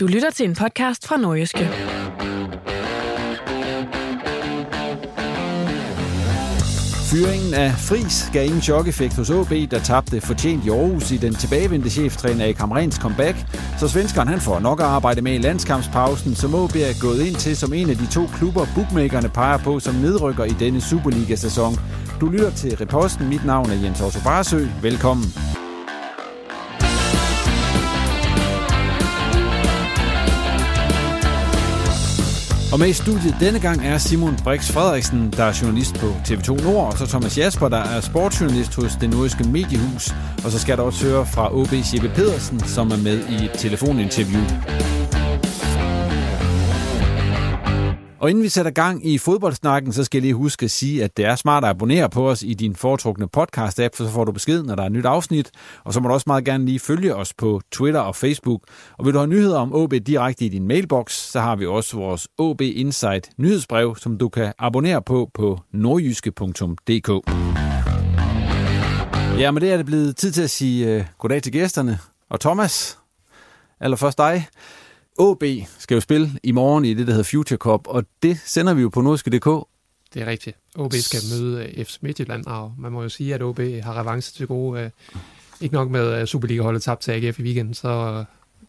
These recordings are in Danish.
Du lytter til en podcast fra Nordjyske. Fyringen af Fris gav ingen chok-effekt hos AB, der tabte fortjent i Aarhus i den tilbagevendte cheftræner i Kamrens comeback. Så svenskeren han får nok at arbejde med i landskampspausen, som AB er gået ind til som en af de to klubber, bookmakerne peger på som nedrykker i denne Superliga-sæson. Du lytter til Reposten. Mit navn er Jens Otto Barsø. Velkommen. Og med i studiet denne gang er Simon Brix Frederiksen, der er journalist på TV2 Nord, og så Thomas Jasper, der er sportsjournalist hos det nordiske mediehus. Og så skal der også høre fra OB's Jeppe Pedersen, som er med i et telefoninterview. Og inden vi sætter gang i fodboldsnakken, så skal jeg lige huske at sige, at det er smart at abonnere på os i din foretrukne podcast-app, for så får du besked, når der er et nyt afsnit. Og så må du også meget gerne lige følge os på Twitter og Facebook. Og vil du have nyheder om OB direkte i din mailbox, så har vi også vores OB Insight nyhedsbrev, som du kan abonnere på på nordjyske.dk. Ja, men det er det blevet tid til at sige uh, goddag til gæsterne. Og Thomas, eller først dig. OB skal jo spille i morgen i det, der hedder Future Cup, og det sender vi jo på norske.dk. Det er rigtigt. OB skal møde øh, FC Midtjylland, og man må jo sige, at OB har revanche til gode. Øh, ikke nok med at Superliga-holdet tabt til AGF i weekenden, så øh,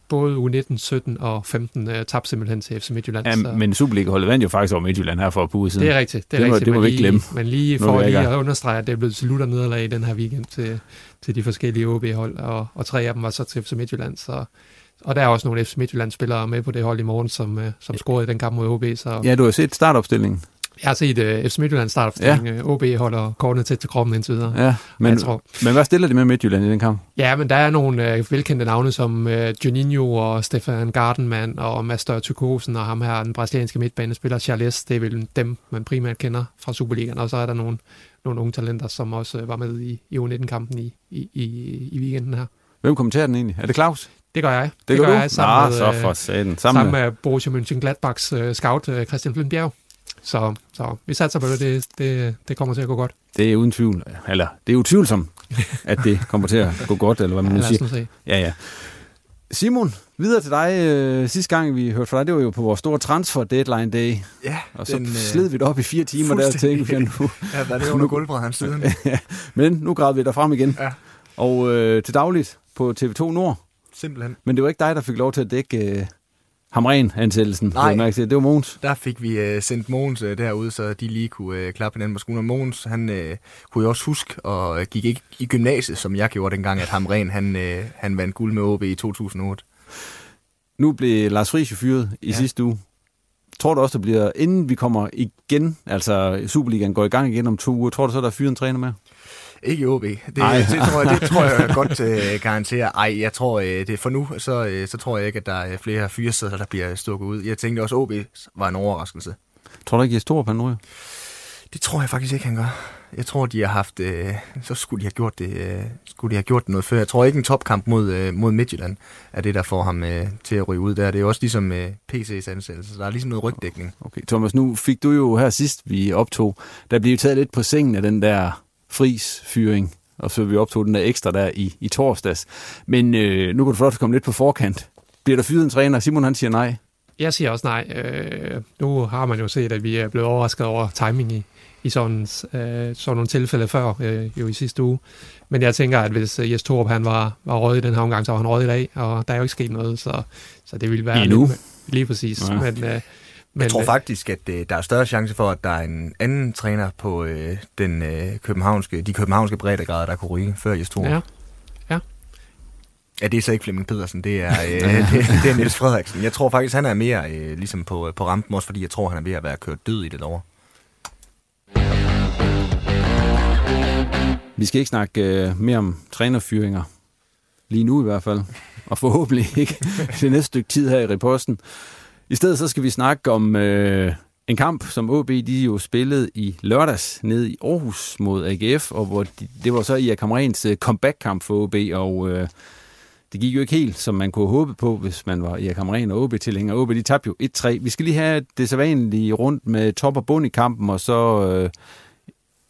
både U19, 17 og 15 tabte simpelthen til FC Midtjylland. Ja, så. men Superliga-holdet vandt jo faktisk over Midtjylland her for et par uger siden. Det er rigtigt. Det, er det, må, rigtigt, det må vi ikke glemme. Men lige for lige at understrege, at det er blevet til lutter nederlag i den her weekend til, til de forskellige OB-hold, og, og tre af dem var så til FC Midtjylland, så og der er også nogle FC Midtjylland-spillere med på det hold i morgen, som, øh, som scorede i den kamp mod OB. Så Ja, du har set startopstillingen. jeg har set uh, FC Midtjylland startopstilling. Ja. OB holder kortene tæt til kroppen indtil videre. Ja, men, jeg tror- men hvad stiller de med Midtjylland i den kamp? Ja, men der er nogle øh, velkendte navne som øh, Juninho og Stefan Gardenman og Master Tukosen og ham her, den brasilianske midtbanespiller Charles. Det er vel dem, man primært kender fra Superligaen. Og så er der nogle, nogle unge talenter, som også øh, var med i, i U19-kampen i, i, i, i weekenden her. Hvem kommenterer den egentlig? Er det Claus? Det gør jeg. Det, gør du? jeg sammen Nå, med, så øh, for satan. Sammen, sammen med... med Borussia Mönchengladbachs øh, scout øh, Christian Flindbjerg. Så, så vi satser på det. det. Det, det kommer til at gå godt. Det er uden tvivl. Eller, det er utvivlsomt, at det kommer til at gå godt, eller hvad man Ja, nu lad os siger. nu se. Ja, ja. Simon, videre til dig. Øh, sidste gang, vi hørte fra dig, det var jo på vores store transfer deadline day. Ja, Og så den, sled vi det op i fire timer der og tænkte, vi, nu, Ja, hvad er det under gulvbrædderen siden? men nu gravede vi dig frem igen. Ja. Og øh, til dagligt på TV2 Nord. Simpelthen. Men det var ikke dig, der fik lov til at dække øh, Hamren-ansættelsen. Nej. Det var Mogens. Der fik vi øh, sendt Mogens øh, derud, så de lige kunne øh, klappe hinanden på skulderen. Mogens, han øh, kunne jo også huske, og øh, gik ikke i gymnasiet, som jeg gjorde dengang, at Hamren, han, øh, han vandt guld med OB i 2008. Nu blev Lars Friis fyret i Ja. sidste uge. Tror du også, der bliver, inden vi kommer igen, altså Superligaen går i gang igen om to uger, tror du så, der er fyret en træner med? Ikke i OB. Det, det, tror jeg, det tror jeg godt øh, garanterer. Ej, jeg tror, øh, det er for nu, så, øh, så tror jeg ikke, at der er flere fyresæder, der bliver stukket ud. Jeg tænkte også, at OB var en overraskelse. Tror du ikke, Jes Torup, han ryger? Det tror jeg faktisk ikke, han gør. Jeg tror, de har haft... Øh, så skulle de have gjort det, øh, skulle de have gjort det noget før. Jeg tror ikke, en topkamp mod, øh, mod Midtjylland er det, der får ham øh, til at ryge ud der. Det er også ligesom øh, PC's ansættelse, der er ligesom noget rygdækning. Okay, Thomas, nu fik du jo her sidst, vi optog, der blev taget lidt på sengen af den der fris-fyring, og så vi optog den der ekstra der i, i torsdags. Men øh, nu kan du at komme lidt på forkant. Bliver der fyret en træner? Simon han siger nej. Jeg siger også nej. Øh, nu har man jo set, at vi er blevet overrasket over timing i, i sådan, øh, sådan nogle tilfælde før, øh, jo i sidste uge. Men jeg tænker, at hvis Jes Torup han var, var røget i den her omgang, så var han røget i dag, og der er jo ikke sket noget, så, så det ville være... Endnu. Lidt, lige præcis. Ja. Men, øh, men, jeg tror faktisk, at øh, der er større chance for, at der er en anden træner på øh, den øh, københavnske, de københavnske breddegrader, der kunne ryge før Jes. Ja. ja. Ja, det er så ikke Flemming Pedersen, det er, øh, det, det er Niels Frederiksen. Jeg tror faktisk, han er mere øh, ligesom på, på rampen, også fordi jeg tror, han er ved at være kørt død i det over. Vi skal ikke snakke øh, mere om trænerfyringer. Lige nu i hvert fald. Og forhåbentlig ikke det næste stykke tid her i reposten. I stedet så skal vi snakke om øh, en kamp, som OB de jo spillede i lørdags nede i Aarhus mod AGF, og hvor de, det var så i Kamerens øh, comeback-kamp for OB, og øh, det gik jo ikke helt, som man kunne håbe på, hvis man var i Kameren og OB-tilhænger. OB, de tabte jo 1-3. Vi skal lige have det sædvanlige rundt med top og bund i kampen, og så øh,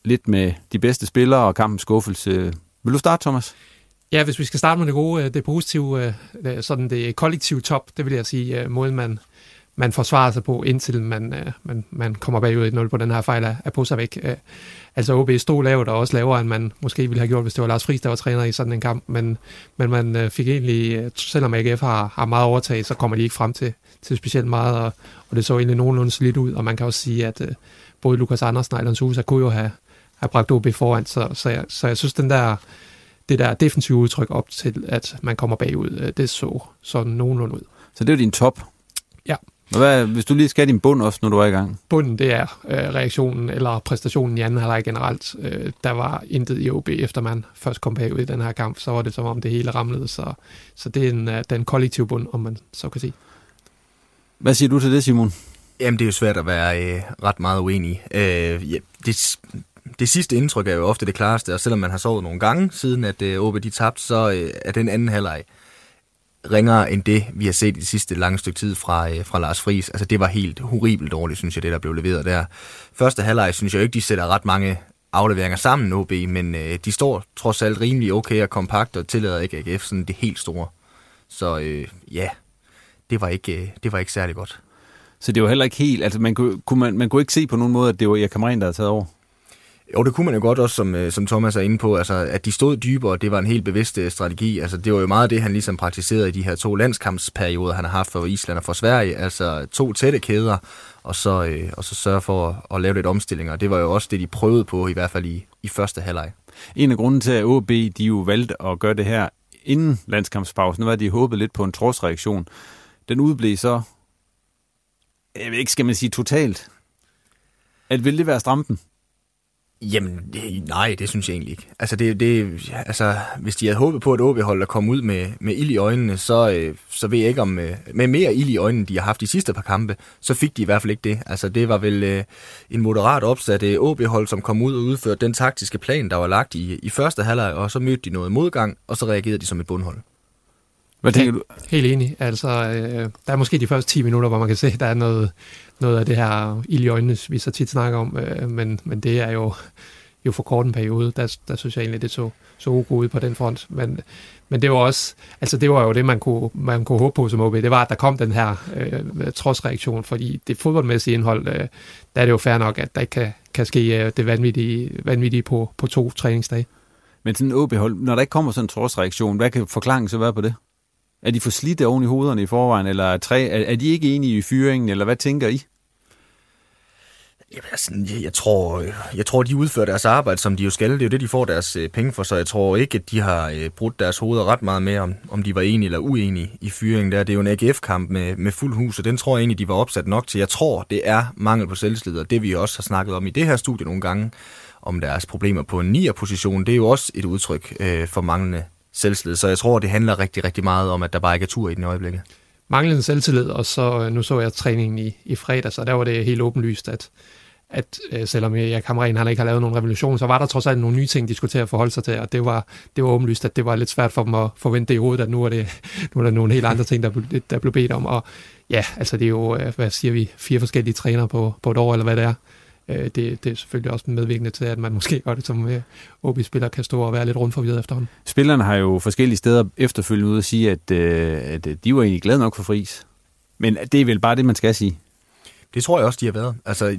lidt med de bedste spillere og kampens skuffelse. Vil du starte, Thomas? Ja, hvis vi skal starte med det gode, øh, det positive, øh, sådan det kollektive top, det vil jeg sige, øh, målmand man, forsvarer sig på, indtil man, man, man kommer bagud i 0 på den her fejl af, på sig væk. Altså OB stod lavt og også lavere, end man måske ville have gjort, hvis det var Lars Friis, der var træner i sådan en kamp, men, men man fik egentlig, selvom AGF har, har meget overtaget, så kommer de ikke frem til, til specielt meget, og, og det så egentlig nogenlunde slidt ud, og man kan også sige, at både Lukas Andersen og Alon Sousa kunne jo have, have bragt OB foran, så, så, jeg, så jeg synes, den der det der defensive udtryk op til, at man kommer bagud, det så sådan nogenlunde ud. Så det er din top? Ja. Hvad, hvis du lige skal din bund også, når du er i gang? Bunden, det er øh, reaktionen eller præstationen i anden halvleg generelt. Øh, der var intet i OB, efter man først kom bagud i den her kamp, så var det som om det hele ramlede. Så, så det er en, øh, den kollektive bund, om man så kan sige. Hvad siger du til det, Simon? Jamen, det er jo svært at være øh, ret meget uenig. Øh, ja, det, det sidste indtryk er jo ofte det klareste, og selvom man har sovet nogle gange siden, at øh, OB de tabte, så øh, er den anden halvleg ringere end det, vi har set i det sidste lange stykke tid fra, øh, fra Lars Friis. Altså, det var helt horribelt dårligt, synes jeg, det der blev leveret der. Første halvleg synes jeg ikke, de sætter ret mange afleveringer sammen, OB, men øh, de står trods alt rimelig okay og kompakt og tillader ikke AGF sådan det helt store. Så øh, ja, det var, ikke, øh, det var ikke særlig godt. Så det var heller ikke helt, altså man kunne, kunne man, man kunne ikke se på nogen måde, at det var Erik Kamren, der havde taget over? Jo, det kunne man jo godt også, som, øh, som Thomas er inde på, altså, at de stod dybere, det var en helt bevidst øh, strategi. Altså, det var jo meget det, han ligesom praktiserede i de her to landskampsperioder, han har haft for Island og for Sverige. Altså to tætte kæder, og så, øh, og så sørge for at, at lave lidt omstillinger. Det var jo også det, de prøvede på, i hvert fald i, i første halvleg. En af grunden til, at OB de jo valgte at gøre det her inden landskampspausen, var, at de håbede lidt på en trodsreaktion. Den udblev så, jeg ved ikke, skal man sige totalt, at ville det være strampen? Jamen, det, nej, det synes jeg egentlig ikke. Altså, det, det, altså hvis de havde håbet på, at OB-holdet kom ud med, med ild i øjnene, så, øh, så ved jeg ikke om... Øh, med mere ild i øjnene, de har haft de sidste par kampe, så fik de i hvert fald ikke det. Altså, det var vel øh, en moderat opsat øh, OB-hold, som kom ud og udførte den taktiske plan, der var lagt i, i første halvleg, og så mødte de noget modgang, og så reagerede de som et bundhold. Hvad tænker du? Helt enig. Altså, øh, der er måske de første 10 minutter, hvor man kan se, at der er noget, noget af det her ild i øjnene, vi så tit snakker om, øh, men, men det er jo, jo for kort en periode, der, der synes jeg egentlig, det så, så god ud på den front. Men, men det var også, altså det var jo det, man kunne, man kunne håbe på som OB, det var, at der kom den her øh, trodsreaktion, fordi det fodboldmæssige indhold, øh, der er det jo fair nok, at der ikke kan, kan ske øh, det vanvittige, vanvittige på, på to træningsdage. Men sådan en OB-hold, når der ikke kommer sådan en trodsreaktion, hvad kan forklaringen så være på det? Er de for slidte oven i hovederne i forvejen, eller er, tre, er, er de ikke enige i fyringen, eller hvad tænker I? Jamen, altså, jeg, tror, jeg tror, de udfører deres arbejde, som de jo skal. Det er jo det, de får deres øh, penge for, så jeg tror ikke, at de har øh, brudt deres hoveder ret meget med, om, om de var enige eller uenige i fyringen der. Det er jo en AGF-kamp med, med fuld hus, og den tror jeg egentlig, de var opsat nok til. Jeg tror, det er mangel på selvslid, og det vi også har snakket om i det her studie nogle gange, om deres problemer på en 9'er-position, det er jo også et udtryk øh, for manglende selvtillid. Så jeg tror, det handler rigtig, rigtig meget om, at der bare ikke er tur i den øjeblikket. Manglende selvtillid, og så øh, nu så jeg træningen i, i fredag, så der var det helt åbenlyst, at, at øh, selvom jeg Kamren han ikke har lavet nogen revolution, så var der trods alt nogle nye ting, de skulle til at forholde sig til, og det var, det var åbenlyst, at det var lidt svært for dem at forvente det i hovedet, at nu er, det, nu er der nogle helt andre ting, der, der blev bedt om, og ja, altså det er jo, øh, hvad siger vi, fire forskellige trænere på, på et år, eller hvad det er. Øh, det, det er selvfølgelig også medvirkende til, at man måske godt som øh, OB-spiller kan stå og være lidt rundt forvirret efterhånden. Spillerne har jo forskellige steder efterfølgende ud at sige, at, at de var egentlig glade nok for Fris. Men det er vel bare det, man skal sige. Det tror jeg også, de har været. Altså,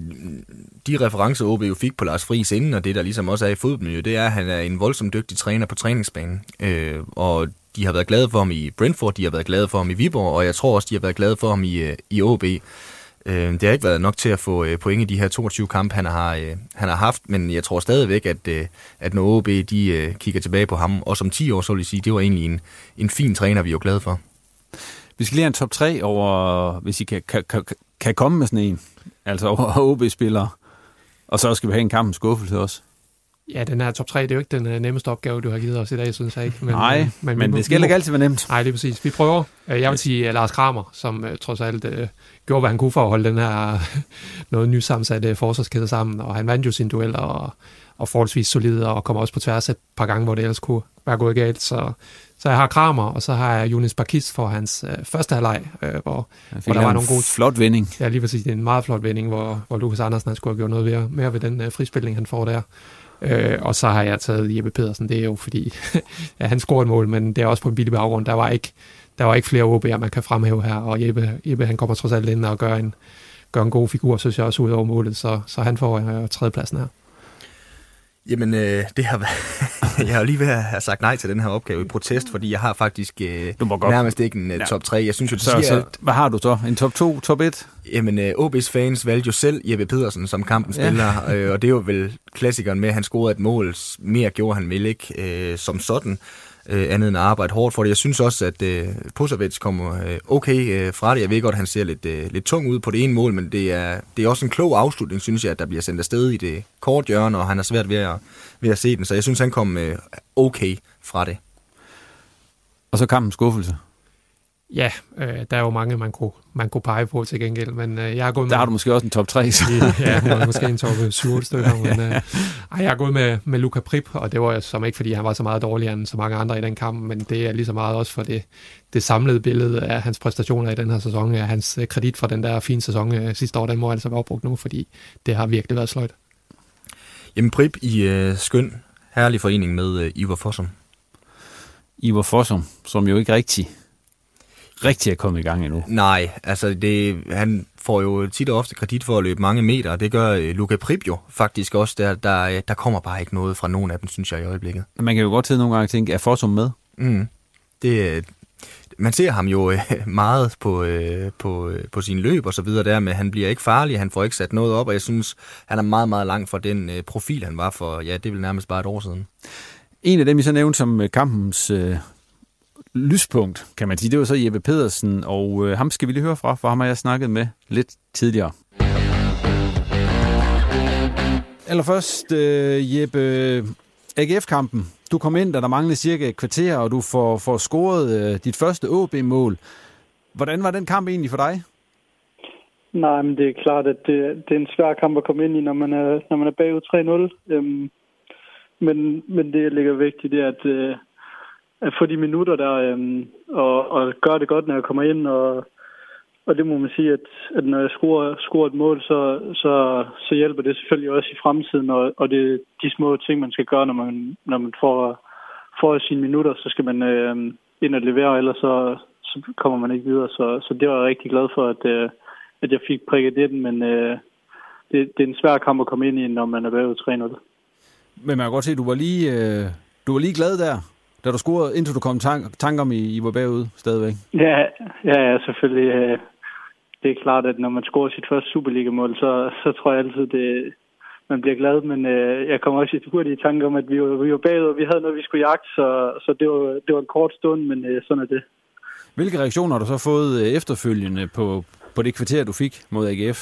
de referencer, OB jo fik på Lars Friis inden, og det der ligesom også er i fodboldmiljøet, det er, at han er en voldsomt dygtig træner på træningsbanen. Øh, og de har været glade for ham i Brentford, de har været glade for ham i Viborg, og jeg tror også, de har været glade for ham i, øh, i OB. Øh, det har ikke været nok til at få øh, point i de her 22 kampe, han har, øh, han har haft, men jeg tror stadigvæk, at, øh, at når OB de, øh, kigger tilbage på ham, og som 10 år, så vil jeg sige, det var egentlig en, en fin træner, vi er jo glade for. Vi skal lige have en top 3 over, hvis I kan, kan, kan, kan komme med sådan en, altså over OB-spillere. Og så skal vi have en kamp med skuffelse også. Ja, den her top 3, det er jo ikke den uh, nemmeste opgave, du har givet os i dag, synes jeg ikke. Men, Nej, uh, men, men det skal ikke altid være nemt. Nej, det er præcis. Vi prøver. Uh, jeg vil sige uh, Lars Kramer, som uh, trods alt uh, gjorde, hvad han kunne for at holde den her uh, noget nysammensatte forsvarskæde sammen, og han vandt jo sin duel og, og forholdsvis solid, og kommer også på tværs et par gange, hvor det ellers kunne være gået galt. Så, så jeg har Kramer, og så har jeg Jonas Bakis for hans øh, første halvleg, øh, hvor, hvor der var nogle gode... flot vending. Ja, lige præcis. Det er en meget flot vending, hvor, hvor Lukas Andersen skulle have gjort noget mere, mere ved den øh, frispilling, han får der. Øh, og så har jeg taget Jeppe Pedersen. Det er jo fordi, ja, han scorede et mål, men det er også på en billig baggrund. Der var ikke, der var ikke flere OB'er, man kan fremhæve her, og Jeppe, Jeppe han kommer trods alt ind og gør en, gør en god figur, synes jeg også, ud over målet, så, så han får øh, tredjepladsen her. Jamen, øh, det har været... jeg har lige ved at have sagt nej til den her opgave i protest, fordi jeg har faktisk øh, du må godt. nærmest ikke en uh, top 3. Jeg synes jo, det så, siger så, alt. Hvad har du så? En top 2, top 1? Jamen, øh, OB's fans valgte jo selv Jeppe Pedersen som kampens ja. spiller, øh, og det er jo vel klassikeren med, at han scorede et mål. Mere gjorde han vel ikke øh, som sådan øh, andet end at arbejde hårdt for det. Jeg synes også, at øh, Pusovic kommer øh, okay øh, fra det. Jeg ved godt, at han ser lidt, øh, lidt tung ud på det ene mål, men det er, det er også en klog afslutning, synes jeg, at der bliver sendt afsted i det kort hjørne, og han har svært ved at, ved at se den. Så jeg synes, han kom øh, okay fra det. Og så kampen skuffelse. Ja, øh, der er jo mange, man kunne, man kunne pege på til gengæld, men øh, jeg har gået med... Der har du måske også en top 3, så. ja, måske en top 7 stykker, men øh, ej, jeg har gået med, med Luca Prip, og det var som ikke, fordi han var så meget dårligere end så mange andre i den kamp, men det er lige så meget også for det, det samlede billede af hans præstationer i den her sæson, af hans øh, kredit fra den der fine sæson øh, sidste år, den må altså være opbrugt nu, fordi det har virkelig været sløjt. Jamen Prip i øh, skøn, herlig forening med øh, Ivar Fossum. Ivar Fossum, som jo ikke rigtig rigtig er kommet i gang endnu. Nej, altså det, han får jo tit og ofte kredit for at løbe mange meter, det gør øh, Luca Prip jo faktisk også. Der, der, der kommer bare ikke noget fra nogen af dem, synes jeg i øjeblikket. Man kan jo godt til nogle gange tænke, er Forsum med? Mm. Det, man ser ham jo øh, meget på, øh, på, på sin løb og så videre der, men han bliver ikke farlig, han får ikke sat noget op, og jeg synes, han er meget, meget langt fra den profil, han var for, ja, det vel nærmest bare et år siden. En af dem, I så nævnte som kampens lyspunkt, kan man sige. Det var så Jeppe Pedersen, og øh, ham skal vi lige høre fra, for ham har jeg snakket med lidt tidligere. Allerførst, øh, Jeppe, AGF-kampen. Du kom ind, da der manglede cirka et kvarter, og du får, får scoret øh, dit første AB-mål. Hvordan var den kamp egentlig for dig? Nej, men det er klart, at det, det er en svær kamp at komme ind i, når man er, når man er bagud 3-0. Øhm, men, men det, jeg lægger vigtigt, det er, at, øh, at få de minutter der, øhm, og, og gøre det godt, når jeg kommer ind, og, og det må man sige, at, at når jeg scorer, scorer et mål, så, så, så hjælper det selvfølgelig også i fremtiden, og, og det er de små ting, man skal gøre, når man, når man får, får sine minutter, så skal man øh, ind og levere, ellers så, så kommer man ikke videre. Så, så det var jeg rigtig glad for, at, øh, at jeg fik prikket det, men øh, det, det er en svær kamp at komme ind i, når man er bagud 3-0. Men man kan godt se, at du var lige, øh, du var lige glad der da du scorede, indtil du kom tank, tanker om, I, I var bagud stadigvæk? Ja, ja, ja selvfølgelig. Øh, det er klart, at når man scorer sit første Superliga-mål, så, så tror jeg altid, det, man bliver glad. Men øh, jeg kommer også i hurtigt i tanke om, at vi var, vi var bagud, og vi havde noget, vi skulle jagte, så, så det, var, det var en kort stund, men øh, sådan er det. Hvilke reaktioner har du så fået øh, efterfølgende på, på det kvarter, du fik mod AGF?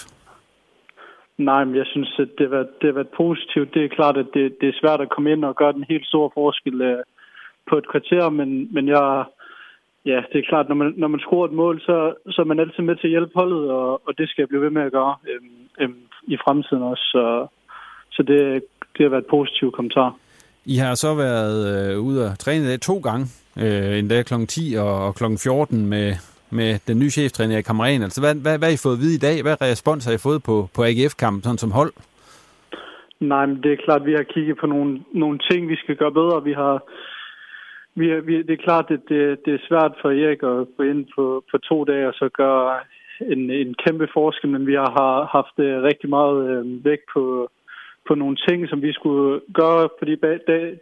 Nej, men jeg synes, at det har været, det har været positivt. Det er klart, at det, det er svært at komme ind og gøre den helt store forskel på et kvarter, men, men jeg, ja, det er klart, når man, når man scorer et mål, så, så er man altid med til at hjælpe holdet, og, og det skal jeg blive ved med at gøre. Øhm, øhm, i fremtiden også. Så, så det, det har været et positivt kommentar. I har så været øh, ude og træne i to gange, øh, en dag kl. 10 og, og kl. 14 med, med den nye cheftræner i Kammeren. Altså, hvad, hvad, hvad har I fået at vide i dag? Hvad respons har I fået på, på AGF-kampen sådan som hold? Nej, men det er klart, at vi har kigget på nogle, nogle ting, vi skal gøre bedre. Vi har, vi, er, vi, det er klart, at det, det er svært for Erik at gå ind på, på to dage og så gøre en, en kæmpe forskel, men vi har, haft øh, rigtig meget øh, vægt på, på nogle ting, som vi skulle gøre på de,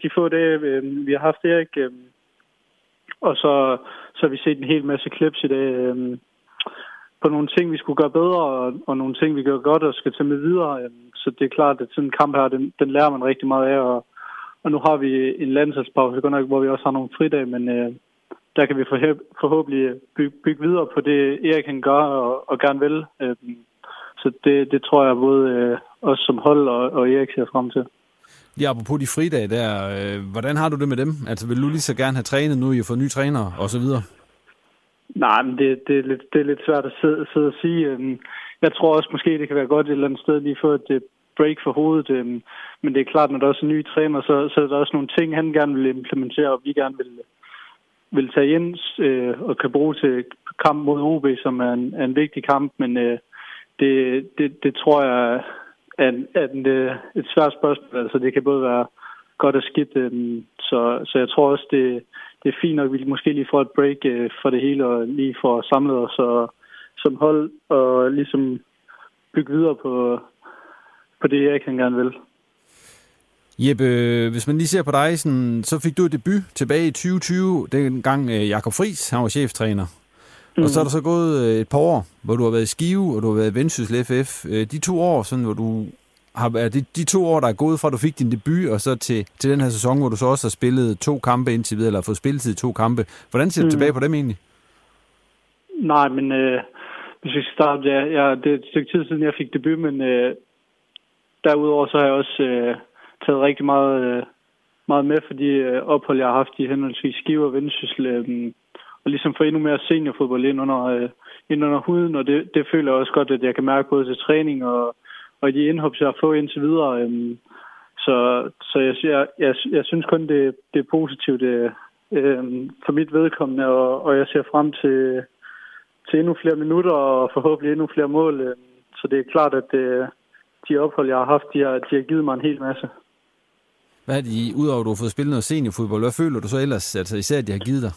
de få dage, øh, vi har haft Erik. Øh, og så, så har vi set en hel masse clips i dag øh, på nogle ting, vi skulle gøre bedre, og, og nogle ting, vi gør godt og skal tage med videre. Øh, så det er klart, at sådan en kamp her, den, den lærer man rigtig meget af, og, og nu har vi en landsholdspause, godt nok, hvor vi også har nogle fridage, men øh, der kan vi forhåbentlig bygge, bygge videre på det, Erik kan gøre og, og gerne vil. Øh, så det, det tror jeg både øh, os som hold og, og Erik ser frem til. Ja, apropos de fridage der, øh, hvordan har du det med dem? Altså vil du lige så gerne have trænet nu, I har fået nye trænere og så videre? Nej, men det, det, er, lidt, det er lidt svært at sidde, sidde og sige. Øhm, jeg tror også måske, det kan være godt et eller andet sted lige få et break for hovedet. Øh, men det er klart, når der også er nye træner, så, så er der også nogle ting, han gerne vil implementere, og vi gerne vil, vil tage ind øh, og kan bruge til kamp mod OB, som er en, er en vigtig kamp. Men øh, det, det, det tror jeg er, er en, øh, et svært spørgsmål. Altså, det kan både være godt og skidt. Øh, så, så jeg tror også, det, det er fint nok, at vi måske lige får et break øh, for det hele, og lige får samlet os og, som hold, og ligesom bygge videre på, på det, jeg kan gerne vil. Jeppe, hvis man lige ser på dig, sådan, så fik du et debut tilbage i 2020, dengang Jakob Friis, han var cheftræner. Mm. Og så er der så gået øh, et par år, hvor du har været i Skive, og du har været i Vendsyssel FF. Øh, de to år, sådan, hvor du har været, de, de to år, der er gået fra, at du fik din debut, og så til, til den her sæson, hvor du så også har spillet to kampe indtil videre, eller fået spilletid i to kampe. Hvordan ser du mm. tilbage på dem egentlig? Nej, men øh, hvis vi skal starte, ja, ja, det er et stykke tid siden, jeg fik debut, men øh, derudover så har jeg også øh, taget rigtig meget, øh, meget med for de øh, ophold, jeg har haft i henholdsvis Skive og Vendsyssel. Øh, og ligesom få endnu mere seniorfodbold ind under, øh, ind under huden, og det, det føler jeg også godt, at jeg kan mærke både til træning og, og de indhop, jeg har fået indtil videre. Øh, så så jeg, jeg, jeg, jeg synes kun, det, det er positivt øh, øh, for mit vedkommende, og, og jeg ser frem til, til endnu flere minutter og forhåbentlig endnu flere mål. Øh, så det er klart, at det, øh, de ophold, jeg har haft, de har, de har givet mig en hel masse. Hvad er de, udover at du har fået spillet noget seniorfodbold, hvad føler du så ellers, altså især at de har givet dig?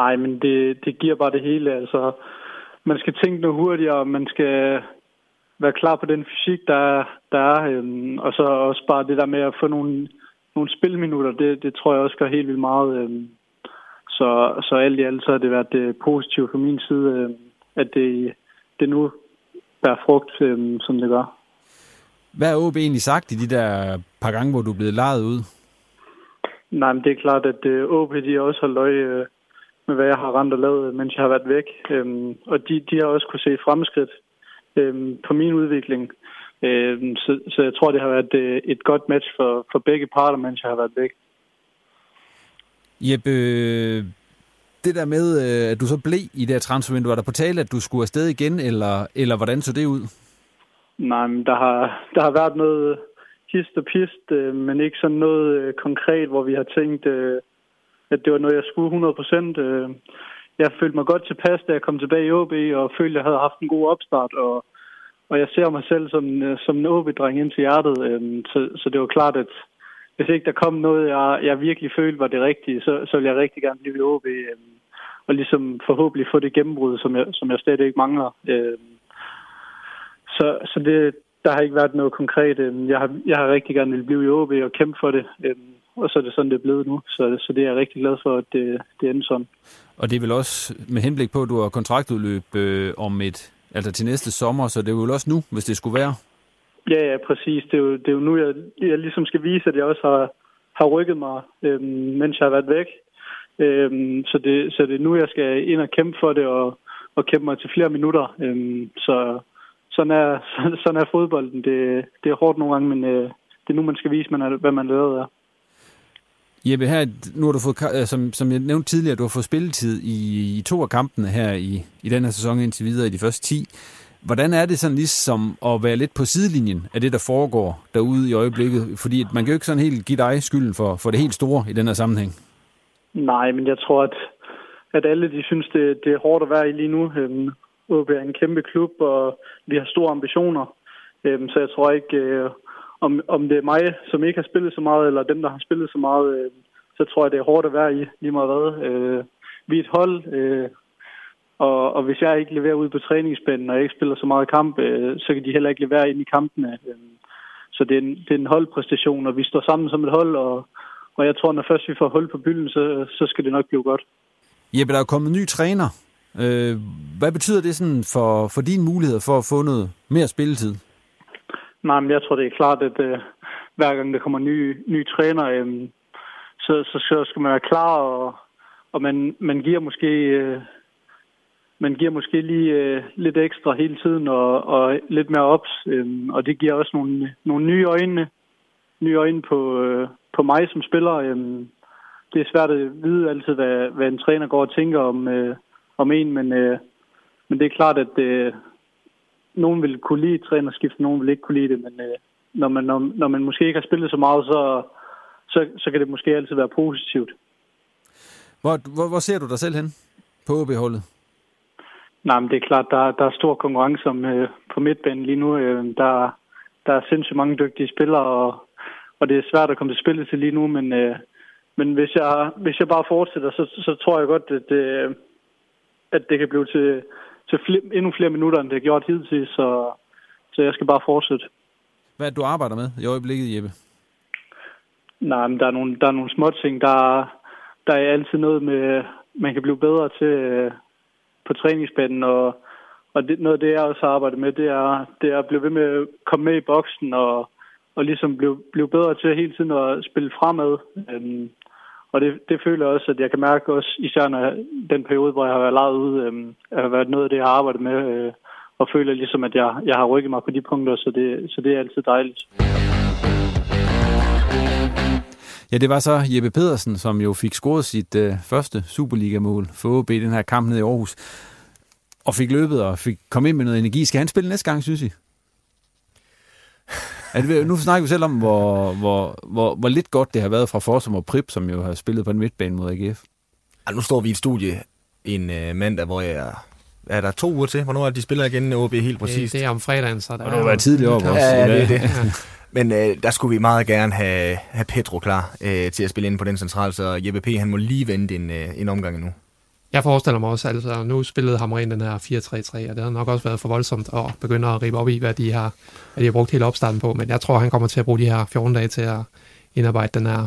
Nej, men det, det giver bare det hele. Altså, man skal tænke noget hurtigere, man skal være klar på den fysik, der, der er. Øhm, og så også bare det der med at få nogle, nogle spilminutter, det, det tror jeg også gør helt vildt meget. Øhm, så, så alt i alt så har det været det positivt fra min side, øhm, at det, det nu bærer frugt, øhm, som det gør. Hvad har OB egentlig sagt i de der par gange, hvor du er blevet lejet ud? Nej, men det er klart, at øh, OB de også har løg øh, med, hvad jeg har rent og lavet, mens jeg har været væk. Øhm, og de, de har også kunne se fremskridt øhm, på min udvikling. Øhm, så, så jeg tror, det har været øh, et godt match for, for begge parter, mens jeg har været væk. Jeppe, det der med, øh, at du så blev i det her transfervindue, var der på tale, at du skulle afsted igen, eller, eller hvordan så det ud? Nej, men der har, der har været noget hist og pist, øh, men ikke sådan noget øh, konkret, hvor vi har tænkt, øh, at det var noget, jeg skulle 100 procent. Øh, jeg følte mig godt tilpas, da jeg kom tilbage i OB, og følte, at jeg havde haft en god opstart, og, og jeg ser mig selv som, som en OB-dreng ind til hjertet. Øh, så, så det var klart, at hvis ikke der kom noget, jeg, jeg virkelig følte var det rigtige, så, så ville jeg rigtig gerne blive i OB, og ligesom forhåbentlig få det gennembrud, som jeg, som jeg stadig ikke mangler. Så, så det, der har ikke været noget konkret. Jeg har, jeg har rigtig gerne vil blive i OB og kæmpe for det og så er det sådan, det er blevet nu. Så, så det er jeg rigtig glad for, at det, det ender sådan. Og det er vel også med henblik på, at du har kontraktudløb øh, om et, altså til næste sommer, så det er vel også nu, hvis det skulle være? Ja, ja, præcis. Det er jo, det er jo nu, jeg, jeg ligesom skal vise, at jeg også har, har rykket mig, øh, mens jeg har været væk. Øhm, så, det, så det er nu, jeg skal ind og kæmpe for det, og, og kæmpe mig til flere minutter. Øhm, så sådan er, sådan er fodbolden. Det, det er hårdt nogle gange, men øh, det er nu, man skal vise, man er, hvad man lavet er. Jeppe, her, nu har du fået, øh, som, som jeg nævnte tidligere, du har fået spilletid i, i to af kampene her i, i den her sæson indtil videre i de første 10. Hvordan er det sådan ligesom at være lidt på sidelinjen af det, der foregår derude i øjeblikket? Fordi man kan jo ikke sådan helt give dig skylden for, for det helt store i den her sammenhæng. Nej, men jeg tror, at, at alle de synes, det, det er hårdt at være i lige nu. Øhm, OB er en kæmpe klub, og vi har store ambitioner. Øhm, så jeg tror ikke, øh, om, om det er mig, som ikke har spillet så meget, eller dem, der har spillet så meget, øh, så tror jeg, det er hårdt at være i lige meget hvad. Øh, vi er et hold, øh, og, og hvis jeg ikke leverer ud på træningsbanen, og jeg ikke spiller så meget kamp, øh, så kan de heller ikke levere ind i kampene. Øh, så det er, en, det er en holdpræstation, og vi står sammen som et hold, og, og jeg tror, når først vi får hul på bylden, så, så skal det nok blive godt. Jeppe, der er kommet en ny træner. Øh, hvad betyder det sådan for, for dine muligheder for at få noget mere spilletid? Nej, men jeg tror, det er klart, at øh, hver gang der kommer nye, nye træner, øh, så, så, så skal man være klar, og, og man, man giver måske... Øh, man giver måske lige øh, lidt ekstra hele tiden og, og lidt mere ops, øh, og det giver også nogle, nogle nye øjne, nye øjne på, øh, på mig som spiller. Øh, det er svært at vide altid, hvad, hvad en træner går og tænker om, øh, om en, men, øh, men det er klart, at øh, nogen vil kunne lide trænerskift, nogen vil ikke kunne lide det, men øh, når, man, når, når man måske ikke har spillet så meget, så, så, så kan det måske altid være positivt. Hvor, hvor, hvor ser du dig selv hen på OB-holdet? Nej, men det er klart, der, der er stor konkurrence om, øh, på midtbanen lige nu. Øh, der, der er sindssygt mange dygtige spillere, og, og det er svært at komme til spillet til lige nu, men, øh, men hvis, jeg, hvis jeg bare fortsætter, så, så tror jeg godt, at, det, at det kan blive til, til flere, endnu flere minutter, end det har gjort hidtil, så, så jeg skal bare fortsætte. Hvad er det, du arbejder med i øjeblikket, Jeppe? Nej, men der er nogle, der er nogle små ting. Der, der er altid noget med, man kan blive bedre til øh, på træningsbanen, og, og det, noget af det, jeg også har arbejdet med, det er, det er at blive ved med at komme med i boksen, og, og ligesom blive, blive bedre til hele tiden at spille fremad. Øhm, og det, det føler jeg også, at jeg kan mærke også, især når den periode, hvor jeg har været lejet ude, øhm, har været noget af det, jeg har arbejdet med, øh, og føler ligesom, at jeg, jeg har rykket mig på de punkter, så det, så det er altid dejligt. Ja, det var så Jeppe Pedersen, som jo fik scoret sit øh, første Superliga-mål for OB i den her kamp nede i Aarhus. Og fik løbet og fik kommet ind med noget energi. Skal han spille næste gang, synes I? Det, nu snakker vi selv om, hvor, hvor, hvor, hvor lidt godt det har været fra Forsum og Prip, som jo har spillet på en midtbane mod AGF. Ja, nu står vi i et studie en øh, mandag, hvor jeg er der to uger til? Hvornår er de spiller igen OB helt præcis? Det, det er om fredagen, så der Og har været tidligere op også. Ja, det er det. Men øh, der skulle vi meget gerne have, have Petro klar øh, til at spille ind på den central, så Jeppe P. han må lige vente en, øh, en omgang nu. Jeg forestiller mig også, altså nu spillede Hamren den her 4-3-3, og det har nok også været for voldsomt at begynde at ribe op i, hvad de har, hvad de har brugt hele opstarten på, men jeg tror, han kommer til at bruge de her 14 dage til at indarbejde den her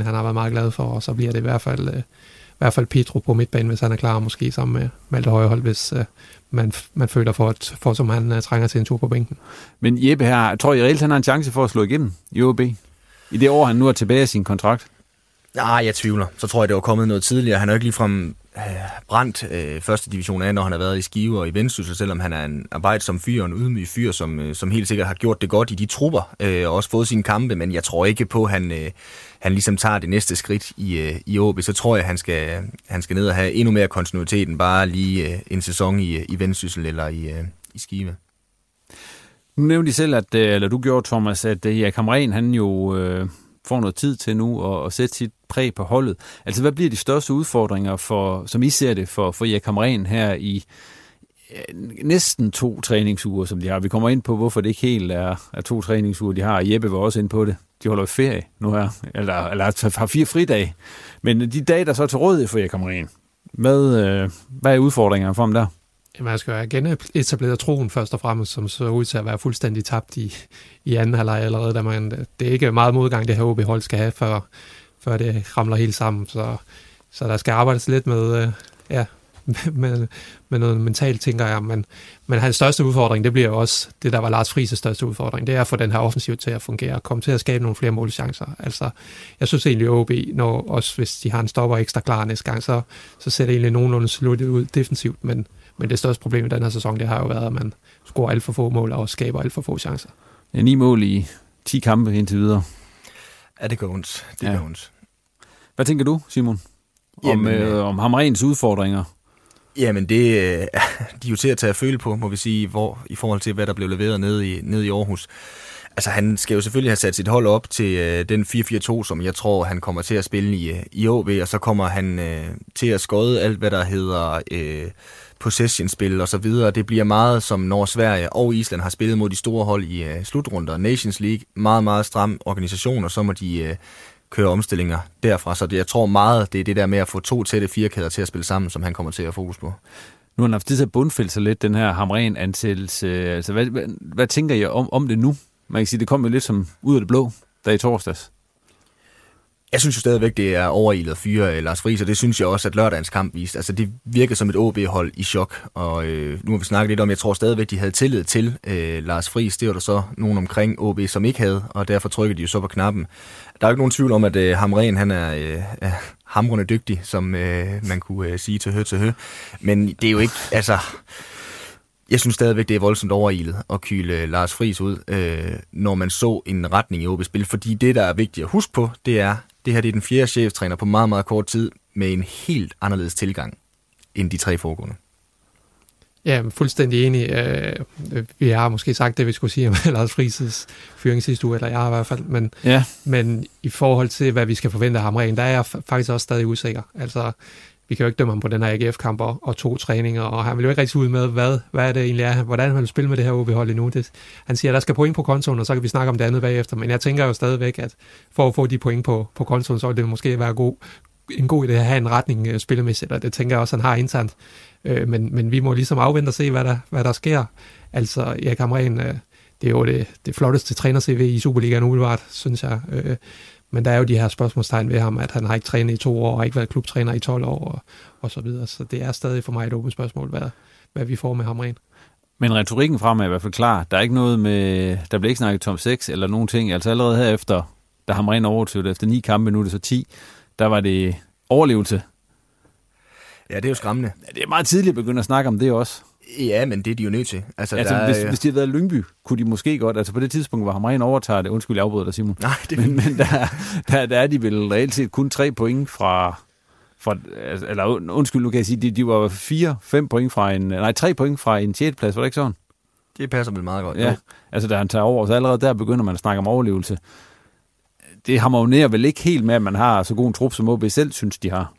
4-4-1-1, han har været meget glad for, og så bliver det i hvert fald, øh, i hvert fald Petro på midtbanen, hvis han er klar, måske sammen med Malte Højhold, hvis øh, man, man føler for, at, for som han øh, trænger til en tur på bænken. Men Jeppe her, tror I reelt, han har en chance for at slå igennem i OB? I det år, han nu er tilbage af sin kontrakt? Nej, jeg tvivler. Så tror jeg, det var kommet noget tidligere. Han har jo ikke ligefrem øh, brændt øh, første division af, når han har været i Skive og i Vendsyssel, selvom han er en arbejdsom fyr og en ydmyg fyr, som, øh, som helt sikkert har gjort det godt i de trupper, øh, og også fået sine kampe, men jeg tror ikke på, at han, øh, han ligesom tager det næste skridt i, øh, i OB. Så tror jeg, han skal, han skal ned og have endnu mere kontinuitet end bare lige øh, en sæson i, øh, i Vendsyssel eller i, øh, i Skive. Nu nævnte I selv, at, øh, eller du gjorde, Thomas, at øh, ja, Kamren, han jo øh, får noget tid til nu at, at sætte sit præg på holdet. Altså, hvad bliver de største udfordringer, for, som I ser det, for, for Erik Kamren her i næsten to træningsuger, som de har. Vi kommer ind på, hvorfor det ikke helt er, er to træningsuger, de har. Jeppe var også ind på det. De holder ferie nu her, eller, eller har fire fridage. Men de dage, der så er til rådighed for Erik Kamren, hvad, øh, hvad er udfordringerne for ham der? Man jeg skal igen etableret troen først og fremmest, som så ud til at være fuldstændig tabt i, i anden halvleg allerede. Der man, det er ikke meget modgang, det her OB-hold skal have, før, før det ramler helt sammen. Så, så der skal arbejdes lidt med, øh, ja, med, med noget mentalt, tænker jeg. Men, men hans største udfordring, det bliver jo også det, der var Lars Friis' største udfordring. Det er at få den her offensiv til at fungere, komme til at skabe nogle flere målchancer. Altså, jeg synes egentlig, at OB, når, også hvis de har en stopper ekstra klar næste gang, så, så ser det egentlig nogenlunde sluttet ud defensivt, men men det største problem i den her sæson, det har jo været, at man scorer alt for få mål og skaber alt for få chancer. Ja, ni mål i 10 kampe indtil videre. Ja, det går ondt. Det ja. går ondt. Hvad tænker du, Simon? Om, Jamen, øh, om Hamrens udfordringer? Jamen, det øh, de er jo til at tage at føle på, må vi sige, hvor, i forhold til, hvad der blev leveret nede i, nede i Aarhus. Altså, han skal jo selvfølgelig have sat sit hold op til øh, den 4-4-2, som jeg tror, han kommer til at spille i, øh, i OB, og så kommer han øh, til at skåde alt, hvad der hedder øh, possession-spil og så videre. Det bliver meget, som når Sverige og Island har spillet mod de store hold i øh, slutrunder. Nations League, meget, meget stram organisation, og så må de øh, køre omstillinger derfra. Så det, jeg tror meget, det er det der med at få to tætte firkæder til at spille sammen, som han kommer til at fokus på. Nu har han haft det til at bundfælde sig lidt, den her Hamren-ansættelse. Altså, hvad, hvad, hvad tænker I om, om det nu? Man kan sige, det kom jo lidt som ud af det blå, der i torsdags. Jeg synes jo stadigvæk, det er overilet fyre Lars Friis, og det synes jeg også, at lørdagens kamp viste. Altså, det virkede som et OB-hold i chok, og øh, nu har vi snakket lidt om, jeg tror stadigvæk, de havde tillid til øh, Lars Friis. Det var der så nogen omkring OB, som ikke havde, og derfor trykkede de jo så på knappen. Der er jo ikke nogen tvivl om, at øh, Hamren, han er, øh, er hamrende dygtig, som øh, man kunne øh, sige til hø til hø. Men det er jo ikke, altså... Jeg synes stadigvæk, det er voldsomt overilet at kyle øh, Lars Friis ud, øh, når man så en retning i OB-spil. Fordi det, der er vigtigt at huske på, det er, det her det er den fjerde cheftræner på meget, meget kort tid med en helt anderledes tilgang end de tre foregående. Ja, fuldstændig enig. Øh, vi har måske sagt det, vi skulle sige om Lars Frises fyring sidste uge, eller jeg har i hvert fald. Men, ja. men i forhold til, hvad vi skal forvente af ham rent, der er jeg faktisk også stadig usikker. Altså, vi kan jo ikke dømme ham på den her AGF-kamp og, og to træninger, og han vil jo ikke rigtig ud med, hvad, hvad er det egentlig er, hvordan han vil spille med det her OB-hold endnu. Det, han siger, at der skal point på kontoen, og så kan vi snakke om det andet bagefter, men jeg tænker jo stadigvæk, at for at få de point på, på kontoen, så vil det måske være god, en god idé at have en retning uh, spillemæssigt, og det tænker jeg også, han har internt. Uh, men, men vi må ligesom afvente og se, hvad der, hvad der sker. Altså, Erik Hamren, uh, øh, det er jo det, det flotteste træner-CV i Superligaen umiddelbart, synes jeg. Uh, men der er jo de her spørgsmålstegn ved ham, at han har ikke trænet i to år, og ikke været klubtræner i 12 år, og, og så videre. Så det er stadig for mig et åbent spørgsmål, hvad, hvad vi får med ham rent. Men retorikken frem er i hvert fald klar. Der er ikke noget med, der bliver ikke snakket tom 6 eller nogen ting. Altså allerede her efter, da ham rent overtog efter ni kampe, nu er det så 10, der var det overlevelse. Ja, det er jo skræmmende. Ja, det er meget tidligt at begynde at snakke om det også. Ja, men det er de jo nødt til. Altså, altså der, hvis, hvis de havde været Lyngby, kunne de måske godt, altså på det tidspunkt, hvor Hamren overtager det, undskyld, jeg afbryder dig, Simon. Nej, det men, men der, der, der er de vel reelt set kun tre point fra, fra altså, eller undskyld, nu kan jeg sige, de, de var fire, fem point fra en, nej, tre point fra en 6. plads, var det ikke sådan? Det passer vel meget godt. Ja, jo. altså da han tager over, så allerede der begynder man at snakke om overlevelse. Det harmonerer vel ikke helt med, at man har så god en trup, som OB selv synes, de har.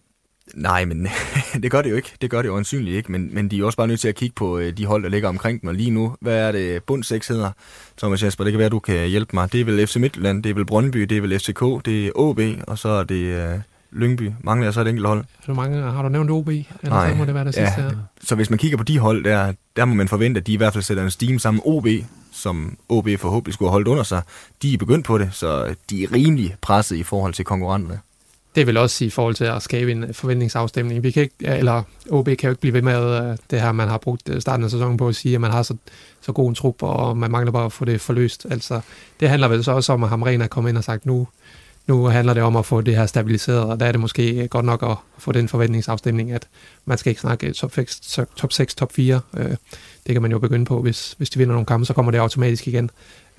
Nej, men det gør det jo ikke. Det gør det jo ansynligt ikke, men, men de er også bare nødt til at kigge på øh, de hold, der ligger omkring dem. Og lige nu, hvad er det bund 6 hedder? Thomas Jesper, det kan være, du kan hjælpe mig. Det er vel FC Midtjylland, det er vel Brøndby, det er vel FCK, det er OB, og så er det uh, Lyngby. Mangler jeg så et enkelt hold? Du mange, har du nævnt OB? Eller Nej. så må det være det sidste ja. her. Så hvis man kigger på de hold, der, der må man forvente, at de i hvert fald sætter en steam sammen. OB, som OB forhåbentlig skulle have holdt under sig, de er begyndt på det, så de er rimelig presset i forhold til konkurrenterne det vil også sige i forhold til at skabe en forventningsafstemning. Vi kan ikke, eller OB kan jo ikke blive ved med øh, det her, man har brugt øh, starten af sæsonen på at sige, at man har så, så god en trup, og man mangler bare at få det forløst. Altså, det handler vel så også om, at Hamren er kommet ind og sagt, nu, nu handler det om at få det her stabiliseret, og der er det måske godt nok at få den forventningsafstemning, at man skal ikke snakke top 6, top, 6, top 4. Øh, det kan man jo begynde på, hvis, hvis de vinder nogle kampe, så kommer det automatisk igen.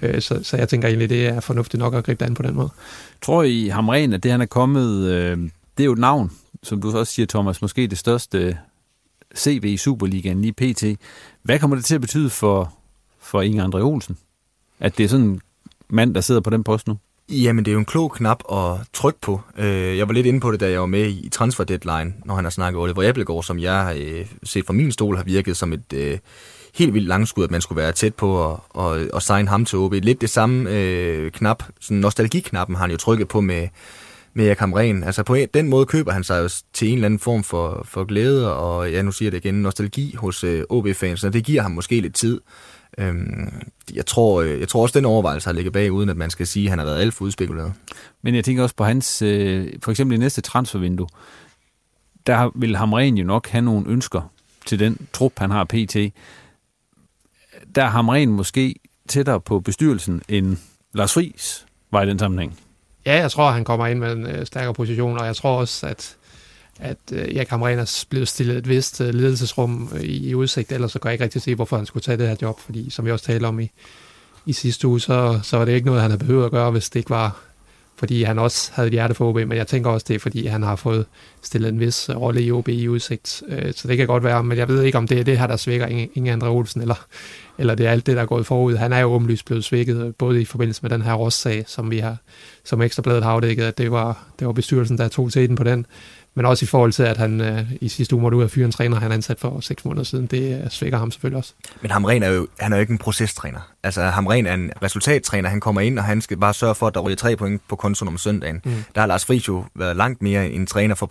Øh, så, så jeg tænker egentlig, det er fornuftigt nok at gribe det an på den måde. Tror I, Hamren, at det han er kommet, øh, det er jo et navn, som du også siger, Thomas, måske det største CV i Superligaen lige pt. Hvad kommer det til at betyde for, for Inger André Olsen? At det er sådan en mand, der sidder på den post nu? Jamen, det er jo en klog knap at trykke på. Øh, jeg var lidt inde på det, da jeg var med i Transfer Deadline, når han har snakket Oliver Appelgaard, som jeg set fra min stol har virket som et helt vildt langskud, at man skulle være tæt på at, at, at signe ham til OB. Lidt det samme øh, knap, sådan nostalgiknappen har han jo trykket på med, med Jakob Ren. Altså på den måde køber han sig jo til en eller anden form for, for glæde, og ja, nu siger jeg det igen, nostalgi hos øh, OB-fans, det giver ham måske lidt tid. Øhm, jeg, tror, øh, jeg tror også, den overvejelse har ligget bag, uden at man skal sige, at han har været alt for udspekuleret. Men jeg tænker også på hans, øh, for eksempel i næste transfervindue, der vil Hamren jo nok have nogle ønsker til den trup, han har pt der er Hamren måske tættere på bestyrelsen end Lars Friis var i den sammenhæng. Ja, jeg tror, han kommer ind med en øh, stærkere position, og jeg tror også, at, at øh, Erik Hamren er blevet stillet et vist øh, ledelsesrum øh, i, i udsigt, ellers så kan jeg ikke rigtig se, hvorfor han skulle tage det her job, fordi som vi også talte om i, i sidste uge, så, så var det ikke noget, han havde behøvet at gøre, hvis det ikke var fordi han også havde et hjerte for OB, men jeg tænker også, det er, fordi han har fået stillet en vis øh, rolle i OB i udsigt. Øh, så det kan godt være, men jeg ved ikke, om det er det her, der svækker Inge Andre Olsen, eller, eller det er alt det, der er gået forud. Han er jo åbenlyst blevet svækket, både i forbindelse med den her Ross-sag, som vi har, som Ekstrabladet har afdækket, at det var, det var bestyrelsen, der tog teten på den. Men også i forhold til, at han øh, i sidste uge måtte ud af fyre en træner, han ansat for seks måneder siden, det øh, svækker ham selvfølgelig også. Men Hamren er jo, han er jo ikke en procestræner. Altså Hamren er en resultattræner. Han kommer ind, og han skal bare sørge for, at der ryger tre point på kontoen om søndagen. Mm. Der har Lars Friis jo været langt mere en træner for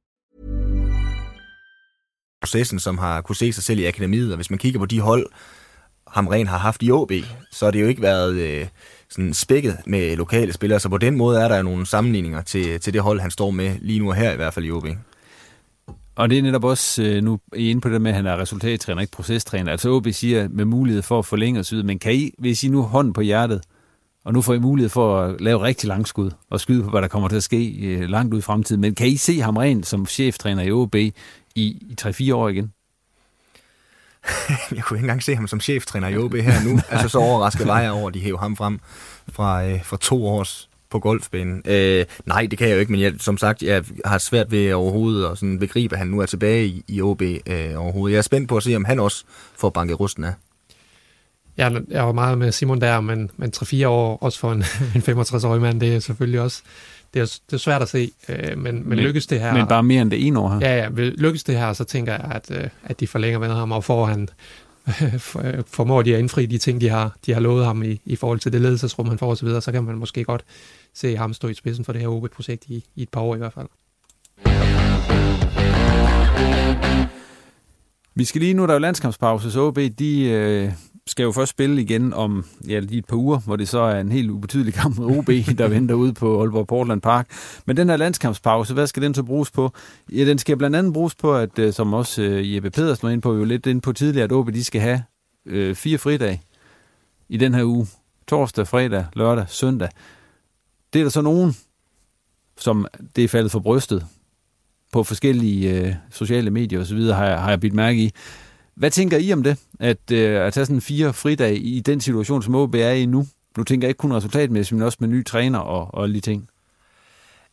Processen, som har kunne se sig selv i akademiet, og hvis man kigger på de hold, Hamren har haft i OB, så har det jo ikke været øh, sådan spækket med lokale spillere, så på den måde er der nogle sammenligninger til, til det hold, han står med lige nu og her i hvert fald i OB. Og det er netop også, øh, nu er I inde på det med, at han er resultattræner, ikke procestræner. Altså OB siger med mulighed for at forlænge osv., men kan I, hvis I nu hånd på hjertet, og nu får I mulighed for at lave rigtig langskud og skyde på, hvad der kommer til at ske øh, langt ud i fremtiden, men kan I se ham rent som cheftræner i OB i, i 3-4 år igen? jeg kunne ikke engang se ham som cheftræner i OB her nu. altså så overrasket var jeg over, at de hæver ham frem fra, øh, fra to års på golfbanen. Øh, nej, det kan jeg jo ikke, men jeg, som sagt, jeg har svært ved overhovedet at sådan begribe, at han nu er tilbage i, i OB øh, overhovedet. Jeg er spændt på at se, om han også får banket rusten af. Jeg, jeg var meget med Simon der, men, men 3-4 år også for en, en 65-årig mand, det er selvfølgelig også det er, det er svært at se, øh, men, men, men lykkes det her... Men bare mere end det ene år her? Ja, ja. Lykkes det her, så tænker jeg, at, øh, at de forlænger med ham, og får han formår de at indfri de ting, de har, de har lovet ham i, i forhold til det ledelsesrum, han får osv., så, så kan man måske godt se ham stå i spidsen for det her OB-projekt i, i et par år i hvert fald. Vi skal lige nu, der er jo landskampspause, så OB, de øh, skal jo først spille igen om ja, lige et par uger, hvor det så er en helt ubetydelig kamp med OB, der venter ude på Aalborg Portland Park. Men den her landskampspause, hvad skal den så bruges på? Ja, den skal blandt andet bruges på, at øh, som også øh, Jeppe Pedersen var inde på, jo lidt ind på tidligere, at OB de skal have øh, fire fridage i den her uge. Torsdag, fredag, lørdag, søndag. Det er der så nogen, som det er faldet for brystet på forskellige øh, sociale medier osv., har jeg, har jeg bidt mærke i. Hvad tænker I om det, at, øh, at tage sådan fire fridage i den situation, som OB er i nu? Nu tænker jeg ikke kun resultatmæssigt, men også med ny træner og, og lige ting.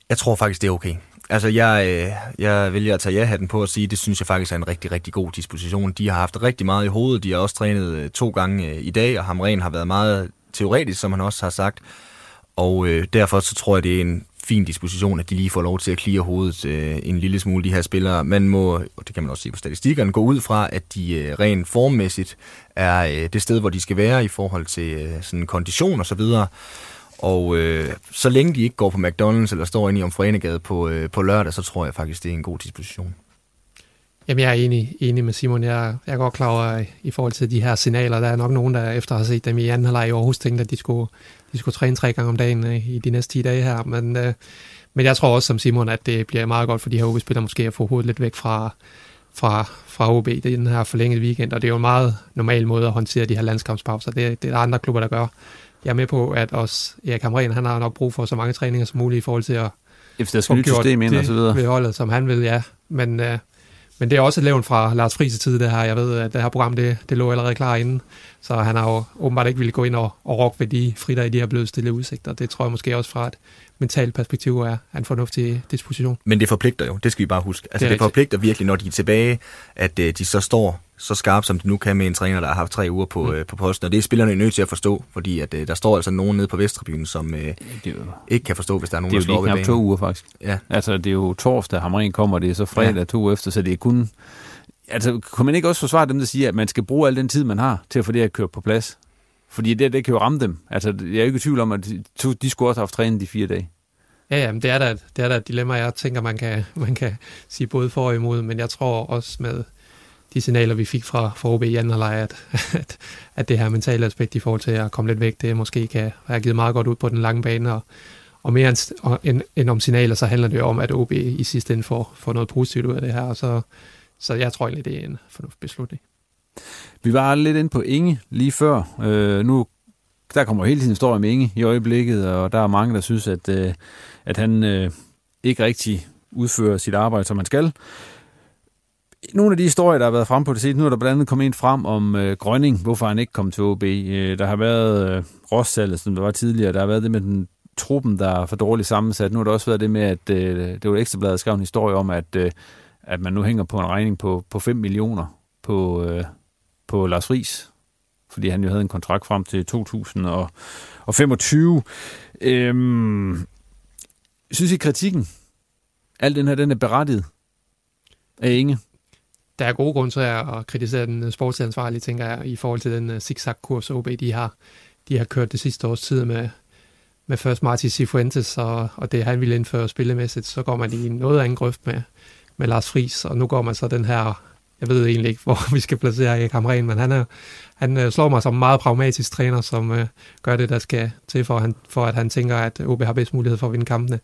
Jeg tror faktisk, det er okay. Altså, jeg, øh, jeg vælger at tage ja-hatten på og sige, det synes jeg faktisk er en rigtig, rigtig god disposition. De har haft rigtig meget i hovedet. De har også trænet øh, to gange øh, i dag, og Hamren har været meget teoretisk, som han også har sagt. Og øh, derfor så tror jeg, det er en fin disposition, at de lige får lov til at klire hovedet øh, en lille smule, de her spillere. Man må, og det kan man også se på statistikkerne, gå ud fra, at de øh, rent formmæssigt er øh, det sted, hvor de skal være i forhold til øh, sådan kondition og så videre. Og øh, så længe de ikke går på McDonald's eller står inde i Omfrenegade på, øh, på lørdag, så tror jeg faktisk, det er en god disposition. Jamen, jeg er enig, enig med Simon. Jeg, jeg er godt klar over, i forhold til de her signaler, der er nok nogen, der efter at have set dem i anden halvleg i Aarhus, tænkte, at de skulle, de skulle træne tre gange om dagen øh, i de næste 10 dage her. Men, øh, men jeg tror også som Simon, at det bliver meget godt for de her OB-spillere måske at få hovedet lidt væk fra, fra, fra OB. Det er den her forlængede weekend, og det er jo en meget normal måde at håndtere de her landskampspauser. Det, det er der andre klubber, der gør. Jeg er med på, at også Erik Hamren, han har nok brug for så mange træninger som muligt i forhold til at Efter der skal nyt system ind og så videre. ved holdet, som han vil, ja. Men, øh, men det er også et levn fra Lars Friis tid, det her. Jeg ved, at det her program, det, det lå allerede klar inden. Så han har jo åbenbart ikke ville gå ind og, og rokke ved de fridage, de har blevet stillet udsigter. Det tror jeg måske også fra et mentalt perspektiv er en fornuftig disposition. Men det forpligter jo, det skal vi bare huske. Altså det, det forpligter virkelig, når de er tilbage, at uh, de så står så skarpt, som de nu kan med en træner, der har haft tre uger på, mm. uh, på posten. Og det er spillerne nødt til at forstå, fordi at, uh, der står altså nogen nede på Vesttribunen, som det er jo, ikke kan forstå, hvis der er nogen, der slår Det er jo lige to uger faktisk. Ja. Altså det er jo torsdag, Hamren kommer, det er så fredag ja. to uger efter, så det er kun... Altså, kunne man ikke også forsvare dem, der siger, at man skal bruge al den tid, man har til at få det at køre på plads? Fordi det, det kan jo ramme dem. Altså, jeg er ikke i tvivl om, at de, de skulle også have haft trænet de fire dage. Ja, ja, men det er da, det er da et dilemma, jeg tænker, man kan, man kan sige både for og imod, men jeg tror også med, de signaler, vi fik fra, fra OB i anden halvleg, at, at, at det her mentale aspekt i forhold til at komme lidt væk, det måske kan have givet meget godt ud på den lange bane, og, og mere end, end, end om signaler, så handler det jo om, at OB i sidste ende får, får noget positivt ud af det her, og så, så jeg tror egentlig, det er en fornuftig beslutning. Vi var lidt inde på Inge lige før. Øh, nu der kommer hele tiden historie om Inge i øjeblikket, og der er mange, der synes, at, øh, at han øh, ikke rigtig udfører sit arbejde, som han skal. Nogle af de historier, der har været frem på det sidste, nu er der blandt andet kommet en frem om øh, Grønning, hvorfor han ikke kom til OB. Øh, der har været øh, Rossallet, som der var tidligere. Der har været det med den truppen, der er for dårligt sammensat. Nu har der også været det med, at øh, det var ekstrabladet skrev en historie om, at, øh, at man nu hænger på en regning på, på 5 millioner på, øh, på Lars Ries, fordi han jo havde en kontrakt frem til 2025. Øhm, synes I kritikken, al den her, den er berettiget af Inge? Der er gode grunde til at kritisere den øh, sportsansvarlige, tænker jeg, i forhold til den øh, zigzag-kurs, OB de har, de har kørt det sidste års tid med, med først Martin Cifuentes, og, og det han ville indføre spillemæssigt, så går man i noget af en grøft med, med Lars Friis, og nu går man så den her jeg ved egentlig ikke, hvor vi skal placere Erik Hamren, men han, er, han øh, slår mig som en meget pragmatisk træner, som øh, gør det, der skal til, for, han, for at han tænker, at OB har bedst mulighed for at vinde kampene.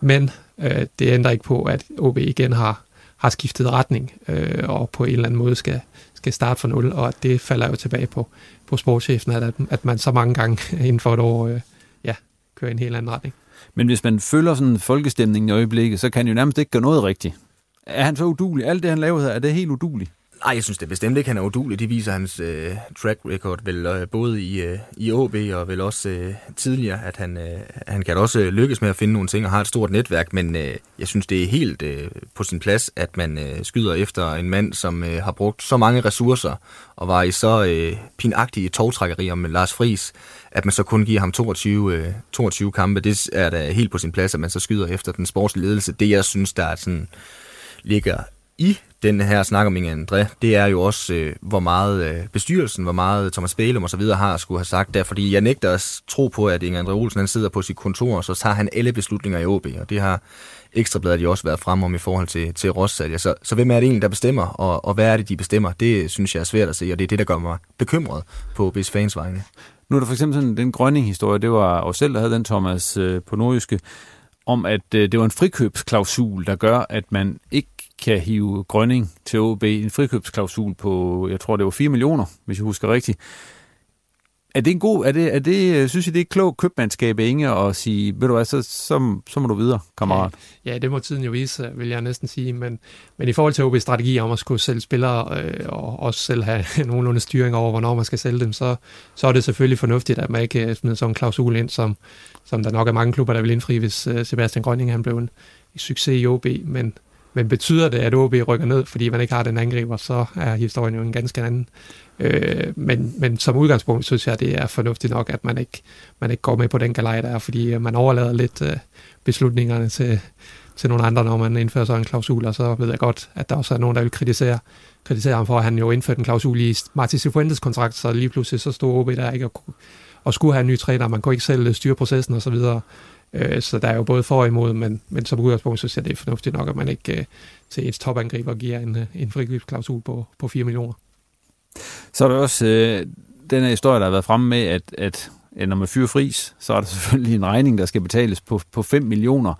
Men øh, det ændrer ikke på, at OB igen har, har skiftet retning, øh, og på en eller anden måde skal, skal starte fra nul, og det falder jo tilbage på, på sportschefen, at, at man så mange gange inden for et år øh, ja, kører i en helt anden retning. Men hvis man følger sådan folkestemningen i øjeblikket, så kan det jo nærmest ikke gøre noget rigtigt. Er han så udulig? Alt det, han laver her, er det helt uduligt? Nej, jeg synes det bestemt ikke, han er udulig. Det viser hans øh, track record vel øh, både i, øh, i OB og vel også øh, tidligere, at han, øh, han kan også øh, lykkes med at finde nogle ting og har et stort netværk, men øh, jeg synes det er helt øh, på sin plads, at man øh, skyder efter en mand, som øh, har brugt så mange ressourcer og var i så øh, pinagtige togtrækkerier med Lars Friis, at man så kun giver ham 22, øh, 22 kampe. Det er da helt på sin plads, at man så skyder efter den sportslige ledelse. Det jeg synes, der er sådan ligger i den her snak om Inge André, det er jo også, øh, hvor meget øh, bestyrelsen, hvor meget Thomas Bælum og så videre har skulle have sagt der, fordi jeg nægter at tro på, at Inge André Olsen han sidder på sit kontor, og så tager han alle beslutninger i OB, og det har Ekstrabladet jo også været frem om i forhold til, til Rossalje. Så, så hvem er det egentlig, der bestemmer, og, og hvad er det, de bestemmer? Det synes jeg er svært at se, og det er det, der gør mig bekymret på OB's fans vegne. Nu er der for eksempel sådan den Grønning-historie, det var os selv, der havde den, Thomas, øh, på nordjyske, om at øh, det var en frikøbsklausul, der gør, at man ikke kan hive Grønning til OB. En frikøbsklausul på, jeg tror det var 4 millioner, hvis jeg husker rigtigt. Er det en god, er det, er det, øh, synes I, det er klogt købmandskab, Inge, at sige, ved du hvad, så, så, så må du videre, kammerat? Ja, ja, det må tiden jo vise, vil jeg næsten sige, men, men i forhold til OB's strategi om at skulle sælge spillere, øh, og også selv have nogenlunde styring over, hvornår man skal sælge dem, så, så er det selvfølgelig fornuftigt, at man ikke øh, smider sådan en klausul ind, som, som der nok er mange klubber, der vil indfri, hvis øh, Sebastian Grønning han blev en succes i OB, men, men betyder det, at OB rykker ned, fordi man ikke har den angriber, så er historien jo en ganske anden. Øh, men, men som udgangspunkt synes jeg, det er fornuftigt nok, at man ikke, man ikke går med på den galej der, fordi øh, man overlader lidt øh, beslutningerne til, til nogle andre, når man indfører sådan en klausul, og så ved jeg godt, at der også er nogen, der vil kritisere, kritisere ham for, at han jo indførte en klausul i Martin Sifuentes kontrakt, så lige pludselig så stod OB der ikke og, og skulle have en ny træner, man kunne ikke selv styre processen osv., Øh, så der er jo både for og imod, men, men som udgangspunkt, så ser det fornuftigt nok, at man ikke øh, til ens topangriber giver en, øh, en frikøbsklausul på, på 4 millioner. Så er der også øh, den her historie, der har været fremme med, at, at ja, når man fyrer fris, så er der selvfølgelig en regning, der skal betales på, på 5 millioner.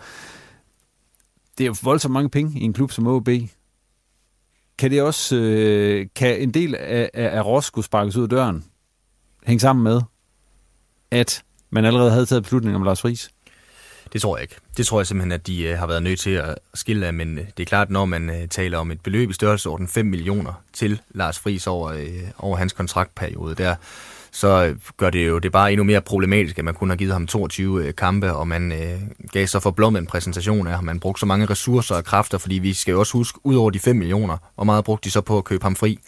Det er jo voldsomt mange penge i en klub som OB. Kan det også, øh, kan en del af, af, af Ross skulle sparkes ud af døren, hænge sammen med, at man allerede havde taget beslutningen om Lars Friis? Det tror jeg ikke. Det tror jeg simpelthen, at de øh, har været nødt til at skille af, men øh, det er klart, når man øh, taler om et beløb i størrelsesorden 5 millioner til Lars Friis over, øh, over hans kontraktperiode, der, så øh, gør det jo det bare endnu mere problematisk, at man kun har givet ham 22 øh, kampe, og man øh, gav så for blom en præsentation af ham. Man brugte så mange ressourcer og kræfter, fordi vi skal jo også huske, ud over de 5 millioner, hvor meget brugte de så på at købe ham fri.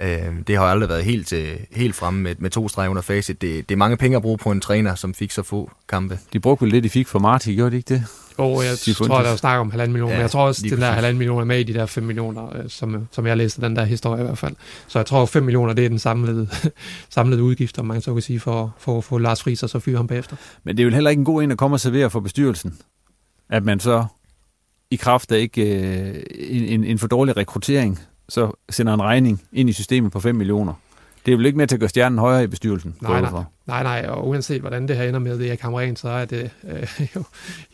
Øh, det har aldrig været helt, øh, helt fremme med, med to streger under facit. Det, det er mange penge at bruge på en træner, som fik så få kampe. De brugte vel det, de fik for Marti, gjorde de ikke det? Og jeg de tror, der er snak om halvanden million, ja, men jeg tror også, den der halvanden million er med i de der 5 millioner, øh, som, som jeg læste den der historie i hvert fald. Så jeg tror, 5 millioner, det er den samlede, samlede udgift, om man så kan sige, for, for at få Lars Friis og så fyre ham bagefter. Men det er jo heller ikke en god en at komme og servere for bestyrelsen, at man så i kraft af ikke øh, en, en for dårlig rekruttering så sender en regning ind i systemet på 5 millioner. Det er vel ikke med til at gøre stjernen højere i bestyrelsen? Nej, nej, nej, nej, og uanset hvordan det her ender med Erik Hamren, så er det øh, jo,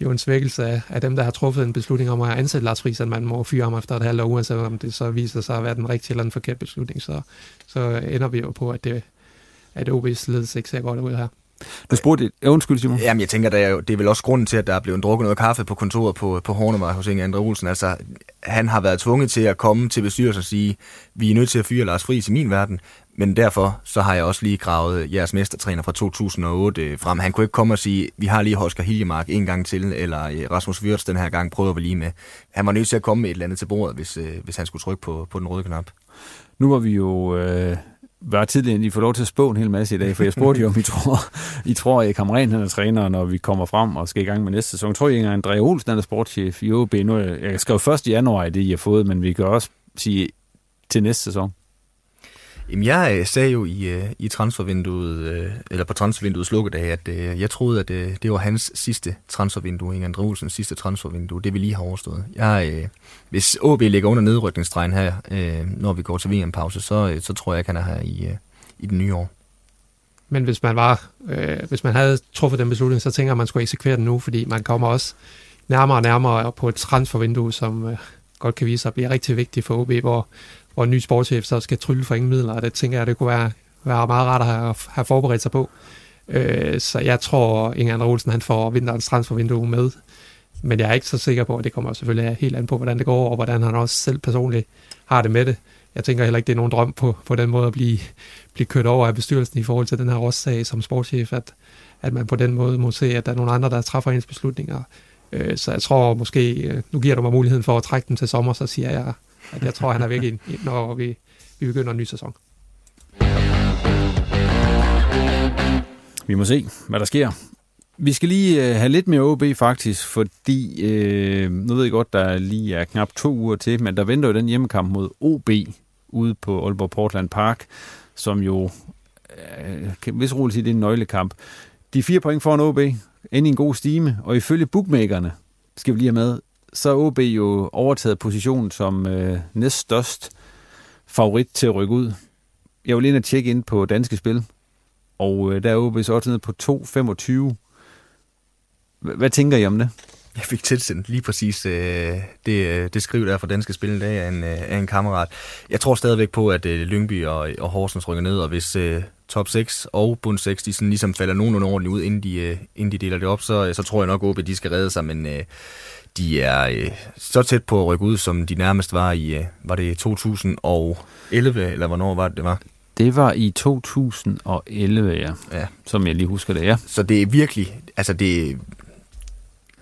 jo en svækkelse af, af dem, der har truffet en beslutning om at ansætte Lars Friis, at man må fyre ham efter et halvt år, uanset om det så viser sig at være den rigtige eller den forkerte beslutning, så, så ender vi jo på, at, det, at OB's ledelse ikke ser godt ud her. Du spurgte, ja, undskyld Simon. Jamen, jeg tænker, det er, jo, det er vel også grunden til, at der er blevet drukket noget kaffe på kontoret på, på Hornemar hos Inge Andre Olsen. Altså, han har været tvunget til at komme til bestyrelsen og sige, vi er nødt til at fyre Lars Friis i min verden, men derfor så har jeg også lige gravet jeres mestertræner fra 2008 frem. Han kunne ikke komme og sige, vi har lige Hosker Hiljemark en gang til, eller øh, Rasmus Wirtz den her gang prøver vi lige med. Han var nødt til at komme med et eller andet til bordet, hvis, øh, hvis han skulle trykke på, på den røde knap. Nu var vi jo øh, var tidligere, at I får lov til at spå en hel masse i dag, for jeg spurgte jo, om I tror, I tror at Kamren han er træner, når vi kommer frem og skal i gang med næste sæson. Jeg tror, I André Olsen han er sportschef i OB. Nu, jeg skrev først i januar i det, I har fået, men vi kan også sige til næste sæson. Jamen, jeg øh, sagde jo i, øh, i transfervinduet, øh, eller på transfervinduet lukkedag, at jeg troede, at det var hans sidste transfervindue, Inge Andre Olsens sidste transfervindue, det vi lige har overstået. Jeg, hvis AB ligger under nedrykningsstregen her, når vi går til VM-pause, så, så tror jeg at han er her i, i den nye år. Men hvis man var, øh, hvis man havde truffet den beslutning, så tænker man, at man skulle eksekvere den nu, fordi man kommer også nærmere og nærmere på et transfervindue, som øh, godt kan vise sig at blive rigtig vigtigt for OB, hvor og en ny sportschef så skal trylle for ingen midler, og det tænker jeg, det kunne være, være meget rart at have, have forberedt sig på. Øh, så jeg tror, Inger Andre Olsen han får vinterens transfervindue med, men jeg er ikke så sikker på, at det kommer selvfølgelig helt an på, hvordan det går, og hvordan han også selv personligt har det med det. Jeg tænker heller ikke, det er nogen drøm på, på den måde at blive, blive kørt over af bestyrelsen i forhold til den her Ross-sag som sportschef, at, at man på den måde må se, at der er nogle andre, der træffer ens beslutninger. Øh, så jeg tror måske, øh, nu giver du mig muligheden for at trække den til sommer, så siger jeg, at jeg tror, han er væk, når vi, vi begynder en ny sæson. Vi må se, hvad der sker. Vi skal lige øh, have lidt mere OB faktisk, fordi øh, nu ved jeg godt, der lige er knap to uger til, men der venter jo den hjemmekamp mod OB ude på Aalborg Portland Park, som jo, øh, kan vist roligt sige, det er en nøglekamp. De fire point foran OB, ind i en god stime, og ifølge bookmakerne, skal vi lige have med, så er OB jo overtaget positionen som øh, næststørst favorit til at rykke ud. Jeg vil lige at tjekke ind på Danske Spil, og øh, der er OB så også nede på 2,25. Hvad tænker I om det? Jeg fik tilsendt lige præcis øh, det, øh, det skriv der fra Danske Spil i dag af en, øh, af en kammerat. Jeg tror stadigvæk på, at øh, Lyngby og, og Horsens rykker ned, og hvis øh, top 6 og bund 6 de sådan ligesom falder nogenlunde ordentligt ud, inden de, øh, inden de deler det op, så, så tror jeg nok, at de skal redde sig, men øh, de er øh, så tæt på at rykke ud, som de nærmest var i, øh, var det 2011, eller hvornår var det, det var? Det var i 2011, ja. ja. Som jeg lige husker det, ja. Så det er virkelig, altså det,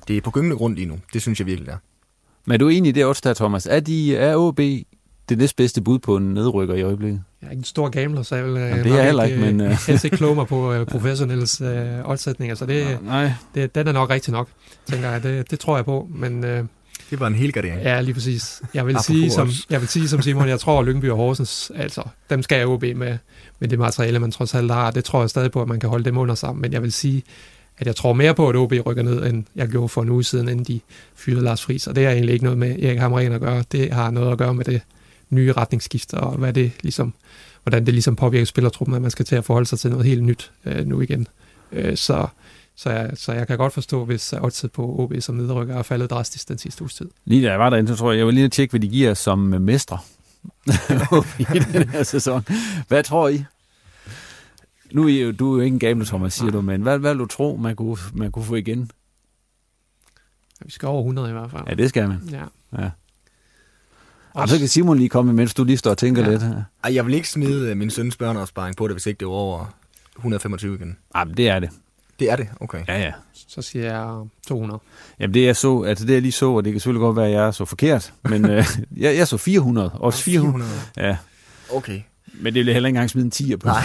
det er på gyngende grund lige nu. Det synes jeg virkelig, det er. Men er du enig i det også der, Thomas? Er, de, er OB det næstbedste bud på en nedrykker i øjeblikket? Jeg er ikke en stor gambler, så jeg vil Jamen, det er heller ikke, men... Uh... helst ikke kloge mig på uh, professionelles uh, oddsætninger, så det, Nej. Det, den er nok rigtig nok, tænker jeg. Det, det tror jeg på, men... Uh, det var en hel gardering. Ja, lige præcis. Jeg vil, sige, som, jeg vil sige som Simon, jeg tror, at Lyngby og Horsens, altså, dem skal jeg OB med, med det materiale, man trods alt har. Det tror jeg stadig på, at man kan holde dem under sammen. Men jeg vil sige, at jeg tror mere på, at OB rykker ned, end jeg gjorde for en uge siden, inden de fyrede Lars Friis. Og det er egentlig ikke noget med Erik Hamren at gøre. Det har noget at gøre med det nye retningsskift, og hvad det ligesom, hvordan det ligesom påvirker spillertruppen, at man skal til at forholde sig til noget helt nyt øh, nu igen. Øh, så, så, jeg, så jeg kan godt forstå, hvis oddset på OB som nedrykker er faldet drastisk den sidste uges tid. Lige da jeg var derinde, så tror jeg, jeg vil lige tjekke, hvad de giver som mestre i den her sæson. Hvad tror I? Nu er jo, du er jo ikke en gammel, Thomas, siger Nej. du, men hvad, hvad vil du tro, man kunne, man kunne få igen? Vi skal over 100 i hvert fald. Ja, det skal man. Ja. ja. Og så kan Simon lige komme, mens du lige står og tænker ja. lidt. Ej, jeg vil ikke smide øh, min søns børneopsparing på det, hvis ikke det var over 125 igen. Ej, men det er det. Det er det? Okay. Ja, ja. Så siger jeg 200. Jamen det jeg så, altså det jeg lige så, og det kan selvfølgelig godt være, at jeg er så forkert, men øh, jeg, jeg så 400, også 400. 400. Ja. Okay. Men det jeg heller ikke engang smide en 10'er på. Nej.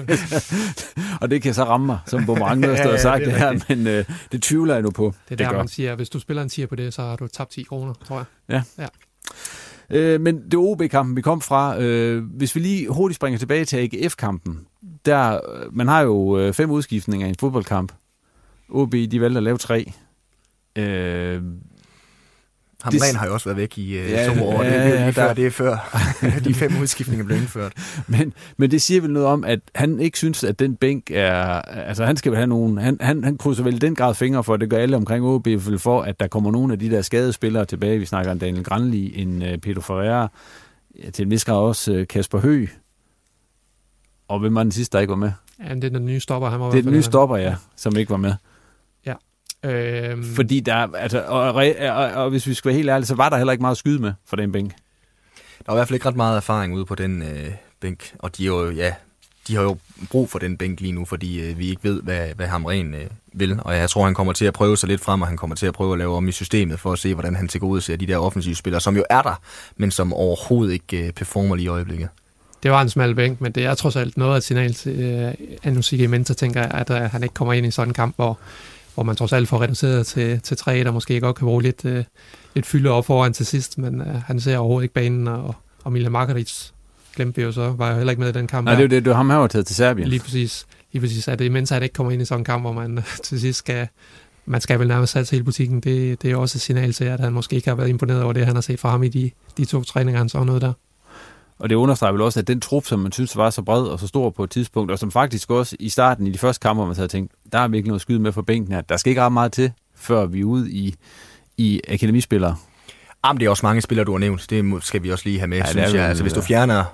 og det kan så ramme mig, som boomerang, når jeg står og sagt det, det her, men øh, det tvivler jeg nu på. Det er det der, gør. man siger, hvis du spiller en 10'er på det, så har du tabt 10 kroner, tror jeg. Ja. ja. Øh, men det OB-kampen, vi kom fra, øh, hvis vi lige hurtigt springer tilbage til AGF-kampen, der, øh, man har jo øh, fem udskiftninger i en fodboldkamp. OB, de valgte at lave tre. Øh, Hamren har jo også været væk i uh, Ja, to år. ja, det, er ja, lige før, der- det er før de fem udskiftninger blev indført. Men, men det siger vel noget om, at han ikke synes, at den bænk er... Altså, han skal vel have nogen... Han, han, han krydser vel den grad fingre for, at det gør alle omkring OB, for, at der kommer nogle af de der skadede spillere tilbage. Vi snakker om Daniel Granli, en uh, Peter Ferreira, ja, til en vis grad også uh, Kasper Høgh. Og hvem var den sidste, der ikke var med? Ja, det er den nye stopper. Han var i Det er hvert den nye stopper, ja, som ikke var med. Øhm, Fordi der, altså, og, og, og, og hvis vi skal være helt ærlige, så var der heller ikke meget at skyde med for den bænk. Der er i hvert fald ikke ret meget erfaring ude på den øh, bænk, og de er jo, ja, de har jo brug for den bænk lige nu, fordi øh, vi ikke ved, hvad, hvad Hamren øh, vil. Og jeg tror, han kommer til at prøve sig lidt frem, og han kommer til at prøve at lave om i systemet, for at se, hvordan han tilgodeser de der offensive spillere, som jo er der, men som overhovedet ikke øh, performer lige i øjeblikket. Det var en smal bænk, men det er trods alt noget af et signal til øh, Anusike Menta, tænker jeg, at øh, han ikke kommer ind i sådan en kamp, hvor, hvor man trods alt får reduceret til, til tre, der måske godt kan bruge lidt, øh, lidt fylde op foran til sidst, men øh, han ser overhovedet ikke banen, og, og Milan Markaric glemte vi jo så, var jo heller ikke med i den kamp. Nej, det er jo det, var ham, her var taget til Serbien. Lige præcis. Lige præcis. At det imens, det ikke kommer ind i sådan en kamp, hvor man til sidst skal... Man skal vel nærmest satse hele butikken. Det, det er også et signal til, at han måske ikke har været imponeret over det, han har set fra ham i de, de to træninger, han så noget der. Og det understreger vel også, at den trup, som man synes var så bred og så stor på et tidspunkt, og som faktisk også i starten i de første kampe, man havde tænkt, der er virkelig noget skyde med for bænken her. Der skal ikke ret meget til, før vi er ude i, i akademispillere. Jamen, det er også mange spillere, du har nævnt. Det skal vi også lige have med, Ja, synes jeg. Altså, hvis du fjerner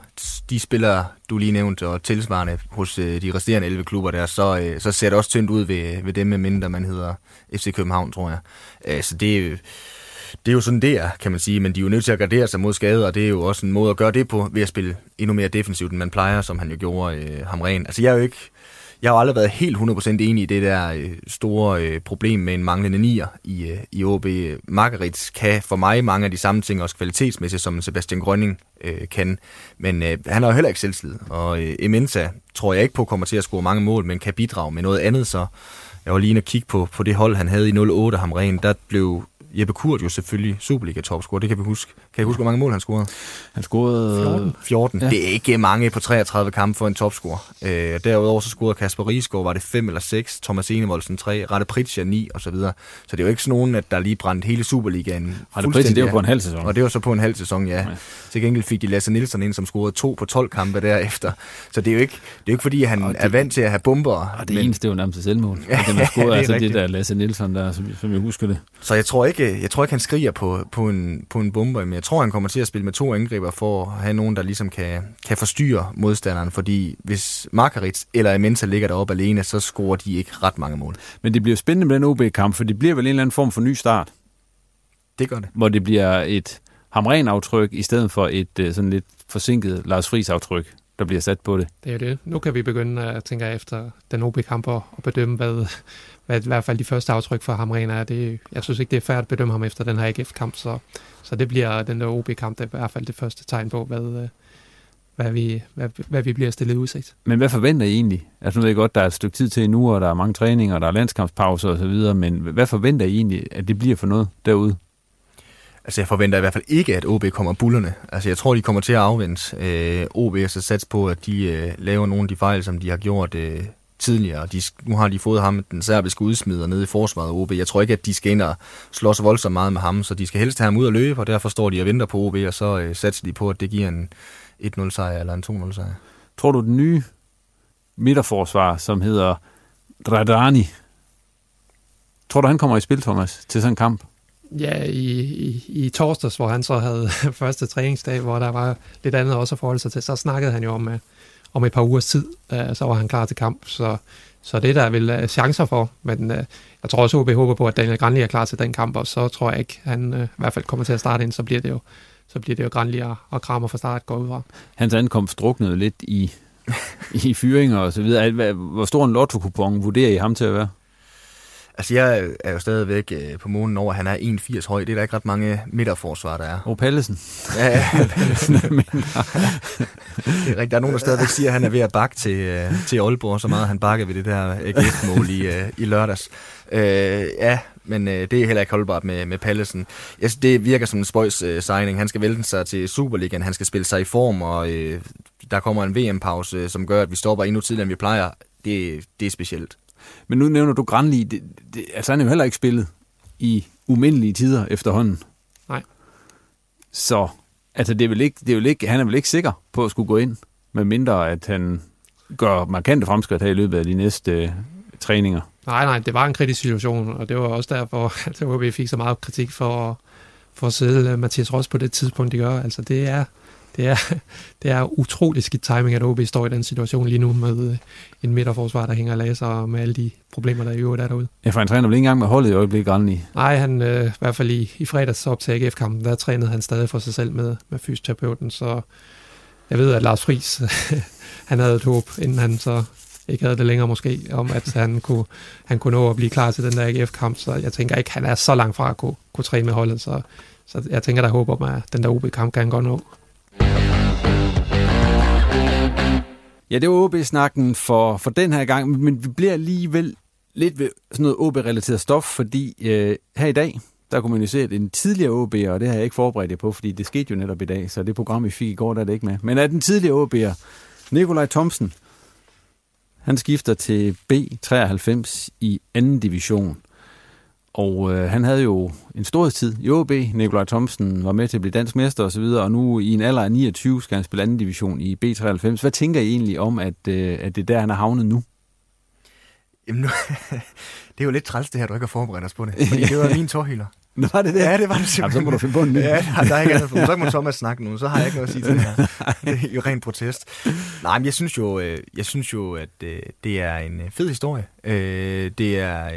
de spillere, du lige nævnte, og tilsvarende hos øh, de resterende 11 klubber der, så, øh, så ser det også tyndt ud ved, ved dem, med mindre man hedder FC København, tror jeg. Øh, så det. Det er jo sådan, det er, kan man sige, men de er jo nødt til at gardere sig mod skade, og det er jo også en måde at gøre det på, ved at spille endnu mere defensivt, end man plejer, som han jo gjorde øh, ham ren. Altså, jeg er jo ikke, jeg har jo aldrig været helt 100% enig i det der øh, store øh, problem med en manglende nier i, øh, i OB. Margaret kan for mig mange af de samme ting, også kvalitetsmæssigt, som Sebastian Grønning øh, kan. Men øh, han har jo heller ikke selvslid, og øh, Emensa tror jeg ikke på kommer til at score mange mål, men kan bidrage med noget andet, så jeg var lige inde og kigge på, på det hold, han havde i 08 ham ren. Der blev Jeppe Kurt jo selvfølgelig Superliga-topscorer. Det kan vi huske. Kan I huske, hvor mange mål han scorede? Han scorede... 14. 14. Ja. Ja. Det er ikke mange på 33 kampe for en topscorer. Øh, derudover så scorede Kasper Riesgaard, var det 5 eller 6, Thomas Enevoldsen 3, Rette Pritja 9 og så videre. Så det er jo ikke sådan nogen, at der lige brændte hele Superligaen Rette Pritja, det var på en halv sæson. Og det var så på en halv sæson, ja. Ja. ja. Til gengæld fik de Lasse Nielsen ind, som scorede 2 på 12 kampe derefter. Så det er jo ikke, det er jo ikke fordi, han Og det- er vant til at have bomber. Og det men... eneste, det var nærmest et selvmål. Ja, Ja, den har scoret, det er altså rigtigt. det der Lasse Nielsen der, som, som jeg husker det. Så jeg tror ikke, jeg tror ikke han skriger på, på, en, på en bomber, men jeg tror, han kommer til at spille med to angriber for at have nogen, der ligesom kan, kan forstyrre modstanderen, fordi hvis Margarit eller Amenta ligger deroppe alene, så scorer de ikke ret mange mål. Men det bliver spændende med den OB-kamp, for det bliver vel en eller anden form for ny start, Det gør det. hvor det bliver et hamren-aftryk, i stedet for et øh, sådan lidt forsinket Lars Friis-aftryk, der bliver sat på det. Det er jo det. Nu kan vi begynde at tænke efter den OB-kamp og og bedømme, hvad i hvert fald de første aftryk for ham rent er. Det, jeg synes ikke, det er færdigt at bedømme ham efter den her AGF-kamp, så, så det bliver den der OB-kamp, det er i hvert fald det første tegn på, hvad, øh, hvad, vi, hvad, hvad vi bliver stillet udsigt. Men hvad forventer I egentlig? Altså nu ved jeg godt, der er et stykke tid til endnu, og der er mange træninger, og der er landskampspauser og så videre, men hvad forventer I egentlig, at det bliver for noget derude? Altså jeg forventer i hvert fald ikke, at OB kommer bullerne. Altså jeg tror, de kommer til at afvente øh, OB og så satse på, at de øh, laver nogle af de fejl, som de har gjort øh, tidligere. De, nu har de fået ham, den serbiske udsmider, nede i forsvaret af OB. Jeg tror ikke, at de skal ind og slås voldsomt meget med ham, så de skal helst have ham ud og løbe, og derfor står de og venter på OB, og så øh, satser de på, at det giver en 1-0 sejr eller en 2-0 sejr. Tror du, den nye midterforsvar, som hedder Dradrani, tror du, han kommer i spil, Thomas, til sådan en kamp? Ja, i, i, i torsdags, hvor han så havde første træningsdag, hvor der var lidt andet også at forholde sig til, så snakkede han jo om, øh, om et par ugers tid, øh, så var han klar til kamp. Så, så det der er vel øh, chancer for, men øh, jeg tror også, OB håber på, at Daniel Granli er klar til den kamp, og så tror jeg ikke, han øh, i hvert fald kommer til at starte ind, så bliver det jo, så bliver det jo Granli og, og Kramer fra start går ud fra. Hans ankomst druknede lidt i, i fyringer og så videre. Hvor stor en lotto vurderer I ham til at være? Altså jeg er jo stadigvæk øh, på månen over, at han er 1,80 høj. Det er der ikke ret mange midterforsvar, der er. Og Pallesen. Ja, ja. det er rigtigt. Der er nogen, der stadigvæk siger, at han er ved at bakke til, øh, til Aalborg, så meget han bakker ved det der AGF-mål i, øh, i lørdags. Øh, ja, men øh, det er heller ikke holdbart med, med Pallesen. Jeg synes, det virker som en spøjs øh, signing. Han skal vælge sig til Superligaen, han skal spille sig i form, og øh, der kommer en VM-pause, som gør, at vi stopper endnu tidligere, end vi plejer. Det, det er specielt. Men nu nævner du Granli. Det, det, altså han er jo heller ikke spillet i umindelige tider efterhånden. Nej. Så altså, det er vel ikke, det er vel ikke, han er vel ikke sikker på at skulle gå ind, med mindre at han gør markante fremskridt her i løbet af de næste øh, træninger. Nej, nej, det var en kritisk situation, og det var også derfor, at OB fik så meget kritik for, for at sætte Mathias Ross på det tidspunkt, de gør. Altså, det er, det er, det er utrolig skidt timing, at OB står i den situation lige nu med øh, en midterforsvar, der hænger laser og med alle de problemer, der i øvrigt er derude. Ja, for han træner vel ikke engang med holdet i øjeblikket, Grandi? Nej, han, øh, i hvert fald i, i fredags op til AGF-kampen, der trænede han stadig for sig selv med, med fysioterapeuten, så jeg ved, at Lars Friis, han havde et håb, inden han så ikke havde det længere måske, om at han kunne, han kunne nå at blive klar til den der AGF-kamp, så jeg tænker ikke, han er så langt fra at kunne, kunne træne med holdet, så, så jeg tænker, der er håb om, at den der OB-kamp kan han godt nå. Ja, det var OB-snakken for, for den her gang, men vi bliver alligevel lidt ved sådan noget OB-relateret stof, fordi øh, her i dag, der kunne man jo se, at en tidligere OB'er, og det har jeg ikke forberedt jer på, fordi det skete jo netop i dag, så det program, vi fik i går, der er det ikke med. Men at den tidligere OB'er, Nikolaj Thomsen, han skifter til B93 i anden division. Og øh, han havde jo en storhedstid i OB. Nikolaj Thomsen var med til at blive dansk mester osv., og, og nu i en alder af 29 skal han spille anden division i B93. Hvad tænker I egentlig om, at, øh, at det er der, han er havnet nu? Jamen nu, det er jo lidt træls det her, du ikke har forberedt os på det. Fordi det var min tårhyler. Nå, var det det? Ja, det var det simpelthen. Jamen, så må du finde på en ny. Ja, der er ikke andet. Så kan Thomas snakke nu, så har jeg ikke noget at sige til det her. Det er jo ren protest. Nej, men jeg synes jo, øh, jeg synes jo at øh, det er en øh, fed historie. Det er,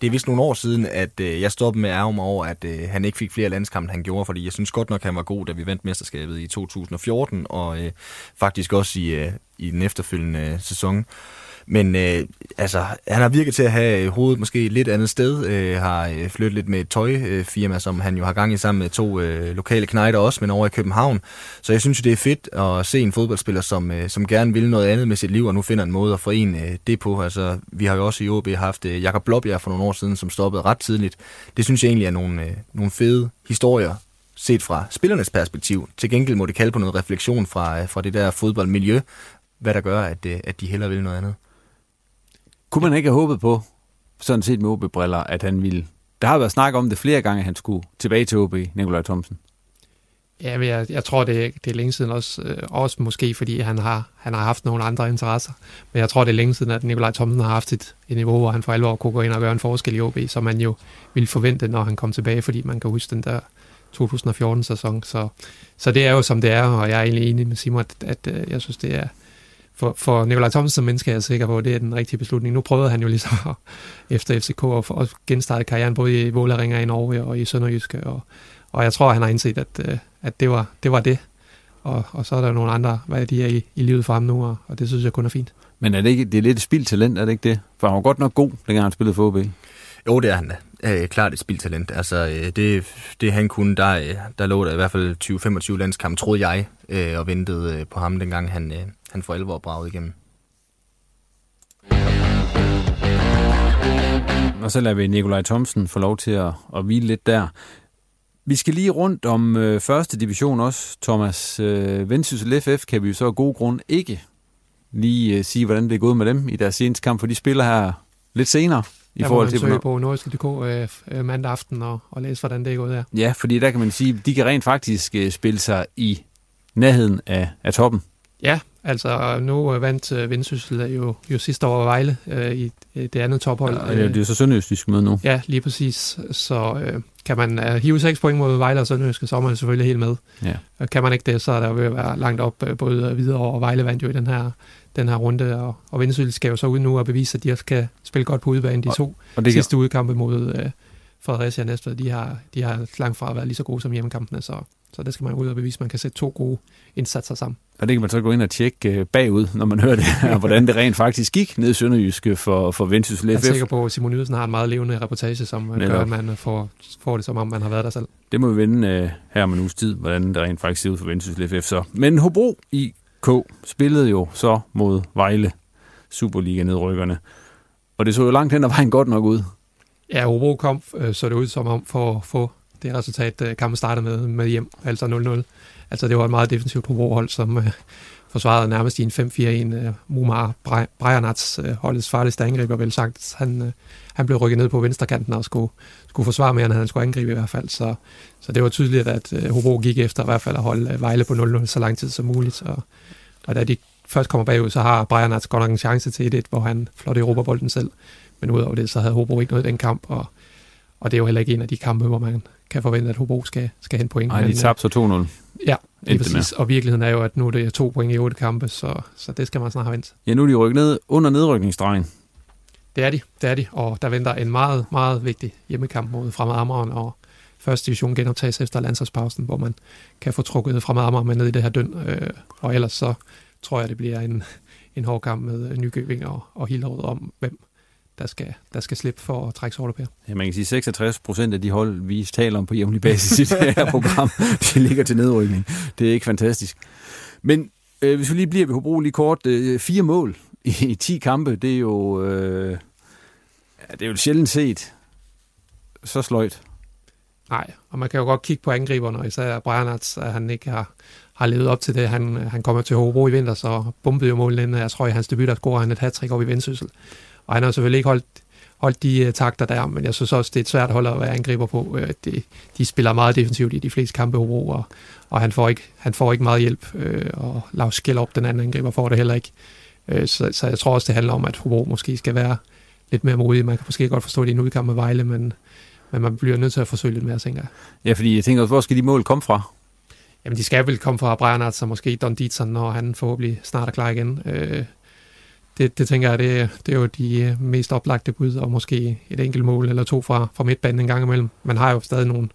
det er vist nogle år siden, at jeg stoppede med at ærge mig over, at han ikke fik flere landskampe, han gjorde, fordi jeg synes godt nok, han var god, da vi vandt mesterskabet i 2014, og faktisk også i, i den efterfølgende sæson. Men øh, altså, han har virket til at have øh, hovedet måske et lidt andet sted, øh, har øh, flyttet lidt med et tøjfirma, øh, som han jo har gang i sammen med to øh, lokale knejder også, men over i København. Så jeg synes det er fedt at se en fodboldspiller, som, øh, som gerne vil noget andet med sit liv, og nu finder en måde at forene øh, det på. Altså, vi har jo også i OB haft øh, Jakob Blåbjerg for nogle år siden, som stoppede ret tidligt. Det synes jeg egentlig er nogle, øh, nogle fede historier, set fra spillernes perspektiv. Til gengæld må det kalde på noget refleksion fra, øh, fra det der fodboldmiljø, hvad der gør, at, øh, at de hellere vil noget andet. Kunne man ikke have håbet på, sådan set med OB-briller, at han ville... Der har været snak om det flere gange, at han skulle tilbage til OB, Nikolaj Thomsen. Ja, men jeg, jeg tror, det er, det er længe siden også, øh, også måske, fordi han har, han har haft nogle andre interesser. Men jeg tror, det er længe siden, at Nikolaj Thomsen har haft et, et niveau, hvor han for alvor kunne gå ind og gøre en forskel i OB, som man jo ville forvente, når han kom tilbage, fordi man kan huske den der 2014-sæson. Så, så det er jo, som det er, og jeg er egentlig enig med Simon, at, at, øh, jeg synes, det er, for, for Nikolaj Thomsen som menneske er jeg sikker på, at det er den rigtige beslutning. Nu prøvede han jo ligesom efter FCK at, at genstarte karrieren både i Våleringer i Norge og i Sønderjyske, og, og jeg tror, han har indset, at, øh, at det, var, det var det. Og, og så er der nogle andre, hvad de er i, i livet frem nu, og, og det synes jeg kun er fint. Men er det ikke det er lidt et spildt talent, er det ikke det? For han var godt nok god, dengang han spillede for OB. Jo, det er han da. Øh, klart et spildtalent. Altså, øh, det, det han kunne, der, øh, der lå der i hvert fald 20-25 landskampe, troede jeg, øh, og ventede øh, på ham, dengang han, øh, han for alvor braget igennem. Og så lader vi Nikolaj Thomsen få lov til at, at hvile lidt der. Vi skal lige rundt om øh, første division også, Thomas. Øh, Vendsyssel FF kan vi jo så af god grund ikke lige øh, sige, hvordan det er gået med dem i deres seneste kamp, for de spiller her lidt senere. I der forhold til, søge på nordisk.dk øh, øh, mandag aften og, og læse, hvordan det er gået her. Ja, fordi der kan man sige, de kan rent faktisk øh, spille sig i nærheden af, af toppen. Ja, altså nu øh, vandt øh, Vendsyssel jo, jo sidste år Vejle øh, i det andet tophold. Ja, det er så Sønderjysk, de skal møde nu. Ja, lige præcis. Så øh, kan man øh, hive 6 point mod Vejle og Sønderjysk, så er man selvfølgelig helt med. Ja. Kan man ikke det, så er der ved at være langt op, øh, både videre og Vejle vandt jo i den her, den her runde, og, og Vendsyssel skal jo så ud nu og bevise, at de også kan spille godt på udbanen de to og, og det sidste kan... udkampe mod øh, Fredericia næste. De har, de har langt fra været lige så gode som hjemmekampene, så så det skal man ud og bevise, man kan sætte to gode indsatser sammen. Og det kan man så gå ind og tjekke øh, bagud, når man hører det her, hvordan det rent faktisk gik ned i Sønderjyske for, for Vendsyssel FF. Jeg er sikker på, at Simon Ydelsen har en meget levende reportage, som Netop. gør, at man får, får det som om, man har været der selv. Det må vi vende uh, her om en uges tid, hvordan det rent faktisk ser ud for Vendsyssel FF. Så. Men Hobro IK spillede jo så mod Vejle Superliga-nedrykkerne. Og det så jo langt hen ad vejen godt nok ud. Ja, Hobro kom, øh, så det ud som om for at få det resultat, øh, kampen startede med, med hjem, altså 0-0. Altså det var et meget defensivt Hobro-hold, som øh, forsvarede nærmest i en 5-4-1. Øh, Mumar Brejernats, øh, holdets farligste angriber, vel sagt. Han, øh, han blev rykket ned på venstrekanten og skulle, skulle forsvare mere, end han skulle angribe i hvert fald. Så, så det var tydeligt, at øh, Hobro gik efter i hvert fald at holde øh, Vejle på 0-0 så lang tid som muligt. Og, og da de først kommer bagud, så har Brejernats godt nok en chance til 1 hvor han flot i bolden selv. Men udover det, så havde Hobro ikke noget i den kamp, og, og det er jo heller ikke en af de kampe, hvor man kan forvente, at Hobro skal, skal hente point. Nej, de tabte så 2-0. Ja, lige præcis. Og virkeligheden er jo, at nu er det to point i otte kampe, så, så det skal man snart have vendt. Ja, nu er de rykket ned under nedrykningsstregen. Det er de, det er de, og der venter en meget, meget vigtig hjemmekamp mod Fremad Amager, og første division genoptages efter landsholdspausen, hvor man kan få trukket Fremad Amager med ned i det her døn, øh, og ellers så tror jeg, det bliver en, en hård kamp med Nykøbing og, og Hillerød om, hvem der skal, der skal slippe for at trække sorte Ja, man kan sige, 66 procent af de hold, vi taler om på jævnlig basis i det her program, de ligger til nedrykning. Det er ikke fantastisk. Men øh, hvis vi lige bliver ved Hobro lige kort, øh, fire mål i, i 10 kampe, det er jo, øh, ja, det er jo sjældent set så sløjt. Nej, og man kan jo godt kigge på angriberne, især Brian at han ikke har, har levet op til det. Han, han kommer til Hobro i vinter, så bombede jo målen inden. Jeg tror, i hans debut, der scorer han et hat op i Vendsyssel. Og han har selvfølgelig ikke holdt, holdt de uh, takter der, men jeg synes også, det er et svært hold at være angriber på. Uh, det, de spiller meget defensivt i de fleste kampe, Hobro, og, og han, får ikke, han får ikke meget hjælp, uh, og Lars Skjell op, den anden angriber, får det heller ikke. Så, så jeg tror også, det handler om, at Hobro måske skal være lidt mere modig. Man kan måske godt forstå, at det er en udkamp med Vejle, men, men man bliver nødt til at forsøge lidt mere, tænker jeg. Ja, fordi jeg tænker, hvor skal de mål komme fra? Jamen, de skal vel komme fra Brian så måske Don Dietzen, når han forhåbentlig snart er klar igen. Øh, det, det tænker jeg, det, det er jo de øh, mest oplagte bud, og måske et enkelt mål eller to fra, fra midtbanen en gang imellem. Man har jo stadig nogle,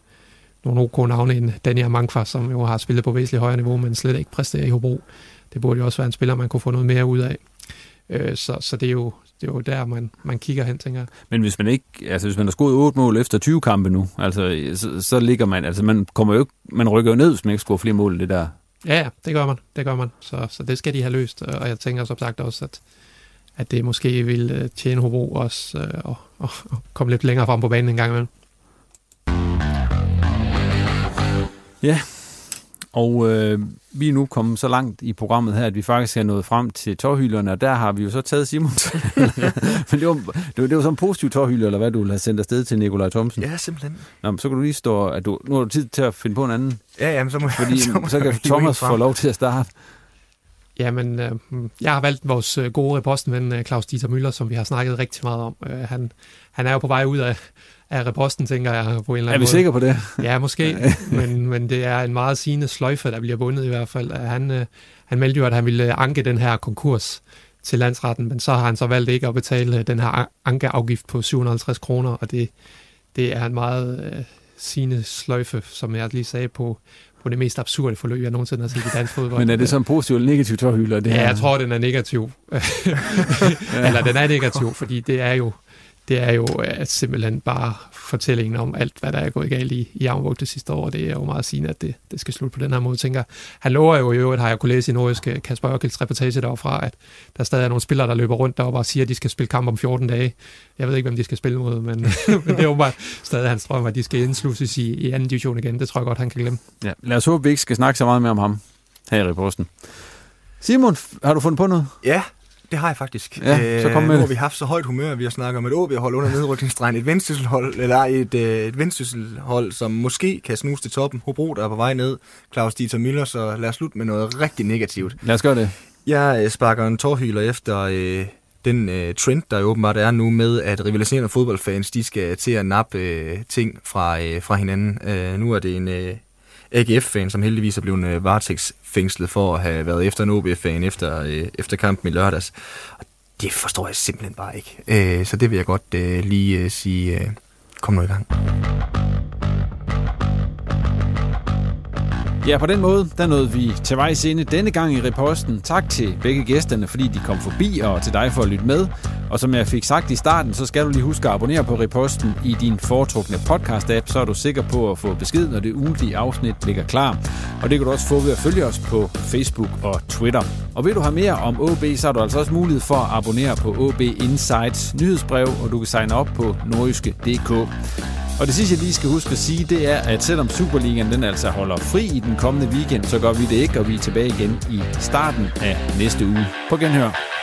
nogle OK navne end Daniel Mankfar, som jo har spillet på væsentligt højere niveau, men slet ikke præsterer i Hobro. Det burde jo også være en spiller, man kunne få noget mere ud af. Øh, så, så det er jo, det er jo der, man, man kigger hen, tænker jeg. Men hvis man ikke, altså hvis man har scoret 8 mål efter 20 kampe nu, altså så, så ligger man, altså man kommer jo ikke, man rykker jo ned, hvis man ikke scorer flere mål det der. Ja, ja, det gør man, det gør man. Så, så det skal de have løst, og jeg tænker som sagt også, at, at det måske vil øh, tjene Hobro også øh, og, og, og komme lidt længere frem på banen en gang imellem. Ja, og øh, vi er nu kommet så langt i programmet her, at vi faktisk er nået frem til tårhylderne, og der har vi jo så taget Simon. Men det var, det var, det var sådan en positiv tårhylder, eller hvad du har sendt afsted til Nikolaj Thomsen? Ja, simpelthen. Nå, så kan du lige stå, at du, nu har du tid til at finde på en anden. Ja, jamen, så må, Fordi, så, må så kan Thomas få lov til at starte. Jamen, øh, jeg har valgt vores øh, gode repostenven øh, Claus Dieter Møller, som vi har snakket rigtig meget om. Øh, han, han er jo på vej ud af, af reposten, tænker jeg, på en eller anden Er vi måde. sikre på det? Ja, måske, men, men det er en meget sigende sløjfe, der bliver bundet i hvert fald. Han, øh, han meldte jo, at han ville anke den her konkurs til landsretten, men så har han så valgt ikke at betale den her ankeafgift på 750 kroner, og det, det er en meget øh, sigende sløjfe, som jeg lige sagde, på, på det mest absurde forløb, jeg nogensinde har set i dansk fodbold. Men er det så en positiv eller negativ tårhylder? Det ja, her? jeg tror, den er negativ. eller den er negativ, fordi det er jo det er jo at simpelthen bare fortællingen om alt, hvad der er gået galt i, i Armvåg det sidste år. Det er jo meget sigende, at det, det skal slutte på den her måde, tænker Han lover jo i øvrigt, har jeg kunne læse i nordiske Kasper Ørkels reportage derfra, at der stadig er nogle spillere, der løber rundt deroppe og siger, at de skal spille kamp om 14 dage. Jeg ved ikke, hvem de skal spille mod, men, men det er jo bare stadig hans drøm, at de skal indslusses i, i anden division igen. Det tror jeg godt, han kan glemme. Ja, lad os håbe, vi ikke skal snakke så meget mere om ham her i reposten. Simon, har du fundet på noget? Ja, det har jeg faktisk. Ja, så kom med nu har vi haft så højt humør, at vi har snakket om et OB-hold under nedrykningsstregen, et vendsysselhold, eller et, øh, et vendsysselhold, som måske kan snuse til toppen. Hobro, der er på vej ned. Claus Dieter Müller, så lad os slutte med noget rigtig negativt. Lad os gøre det. Jeg øh, sparker en tårhyler efter øh, den øh, trend, der åbenbart er nu med, at rivaliserende fodboldfans, de skal til at nappe øh, ting fra, øh, fra hinanden. Øh, nu er det en... Øh, AGF-fan, som heldigvis er blevet øh, varetægtsfængslet for at have været efter en OB-fan efter, øh, efter kampen i lørdags. Og det forstår jeg simpelthen bare ikke. Øh, så det vil jeg godt øh, lige øh, sige, øh, kom nu i gang. Ja, på den måde, der nåede vi til vejs ende denne gang i reposten. Tak til begge gæsterne, fordi de kom forbi, og til dig for at lytte med. Og som jeg fik sagt i starten, så skal du lige huske at abonnere på reposten i din foretrukne podcast-app, så er du sikker på at få besked, når det ugentlige afsnit ligger klar. Og det kan du også få ved at følge os på Facebook og Twitter. Og vil du have mere om OB, så har du altså også mulighed for at abonnere på OB Insights nyhedsbrev, og du kan signe op på nordjyske.dk. Og det sidste, jeg lige skal huske at sige, det er, at selvom Superligaen den altså holder fri i den kommende weekend, så gør vi det ikke, og vi er tilbage igen i starten af næste uge. På genhør.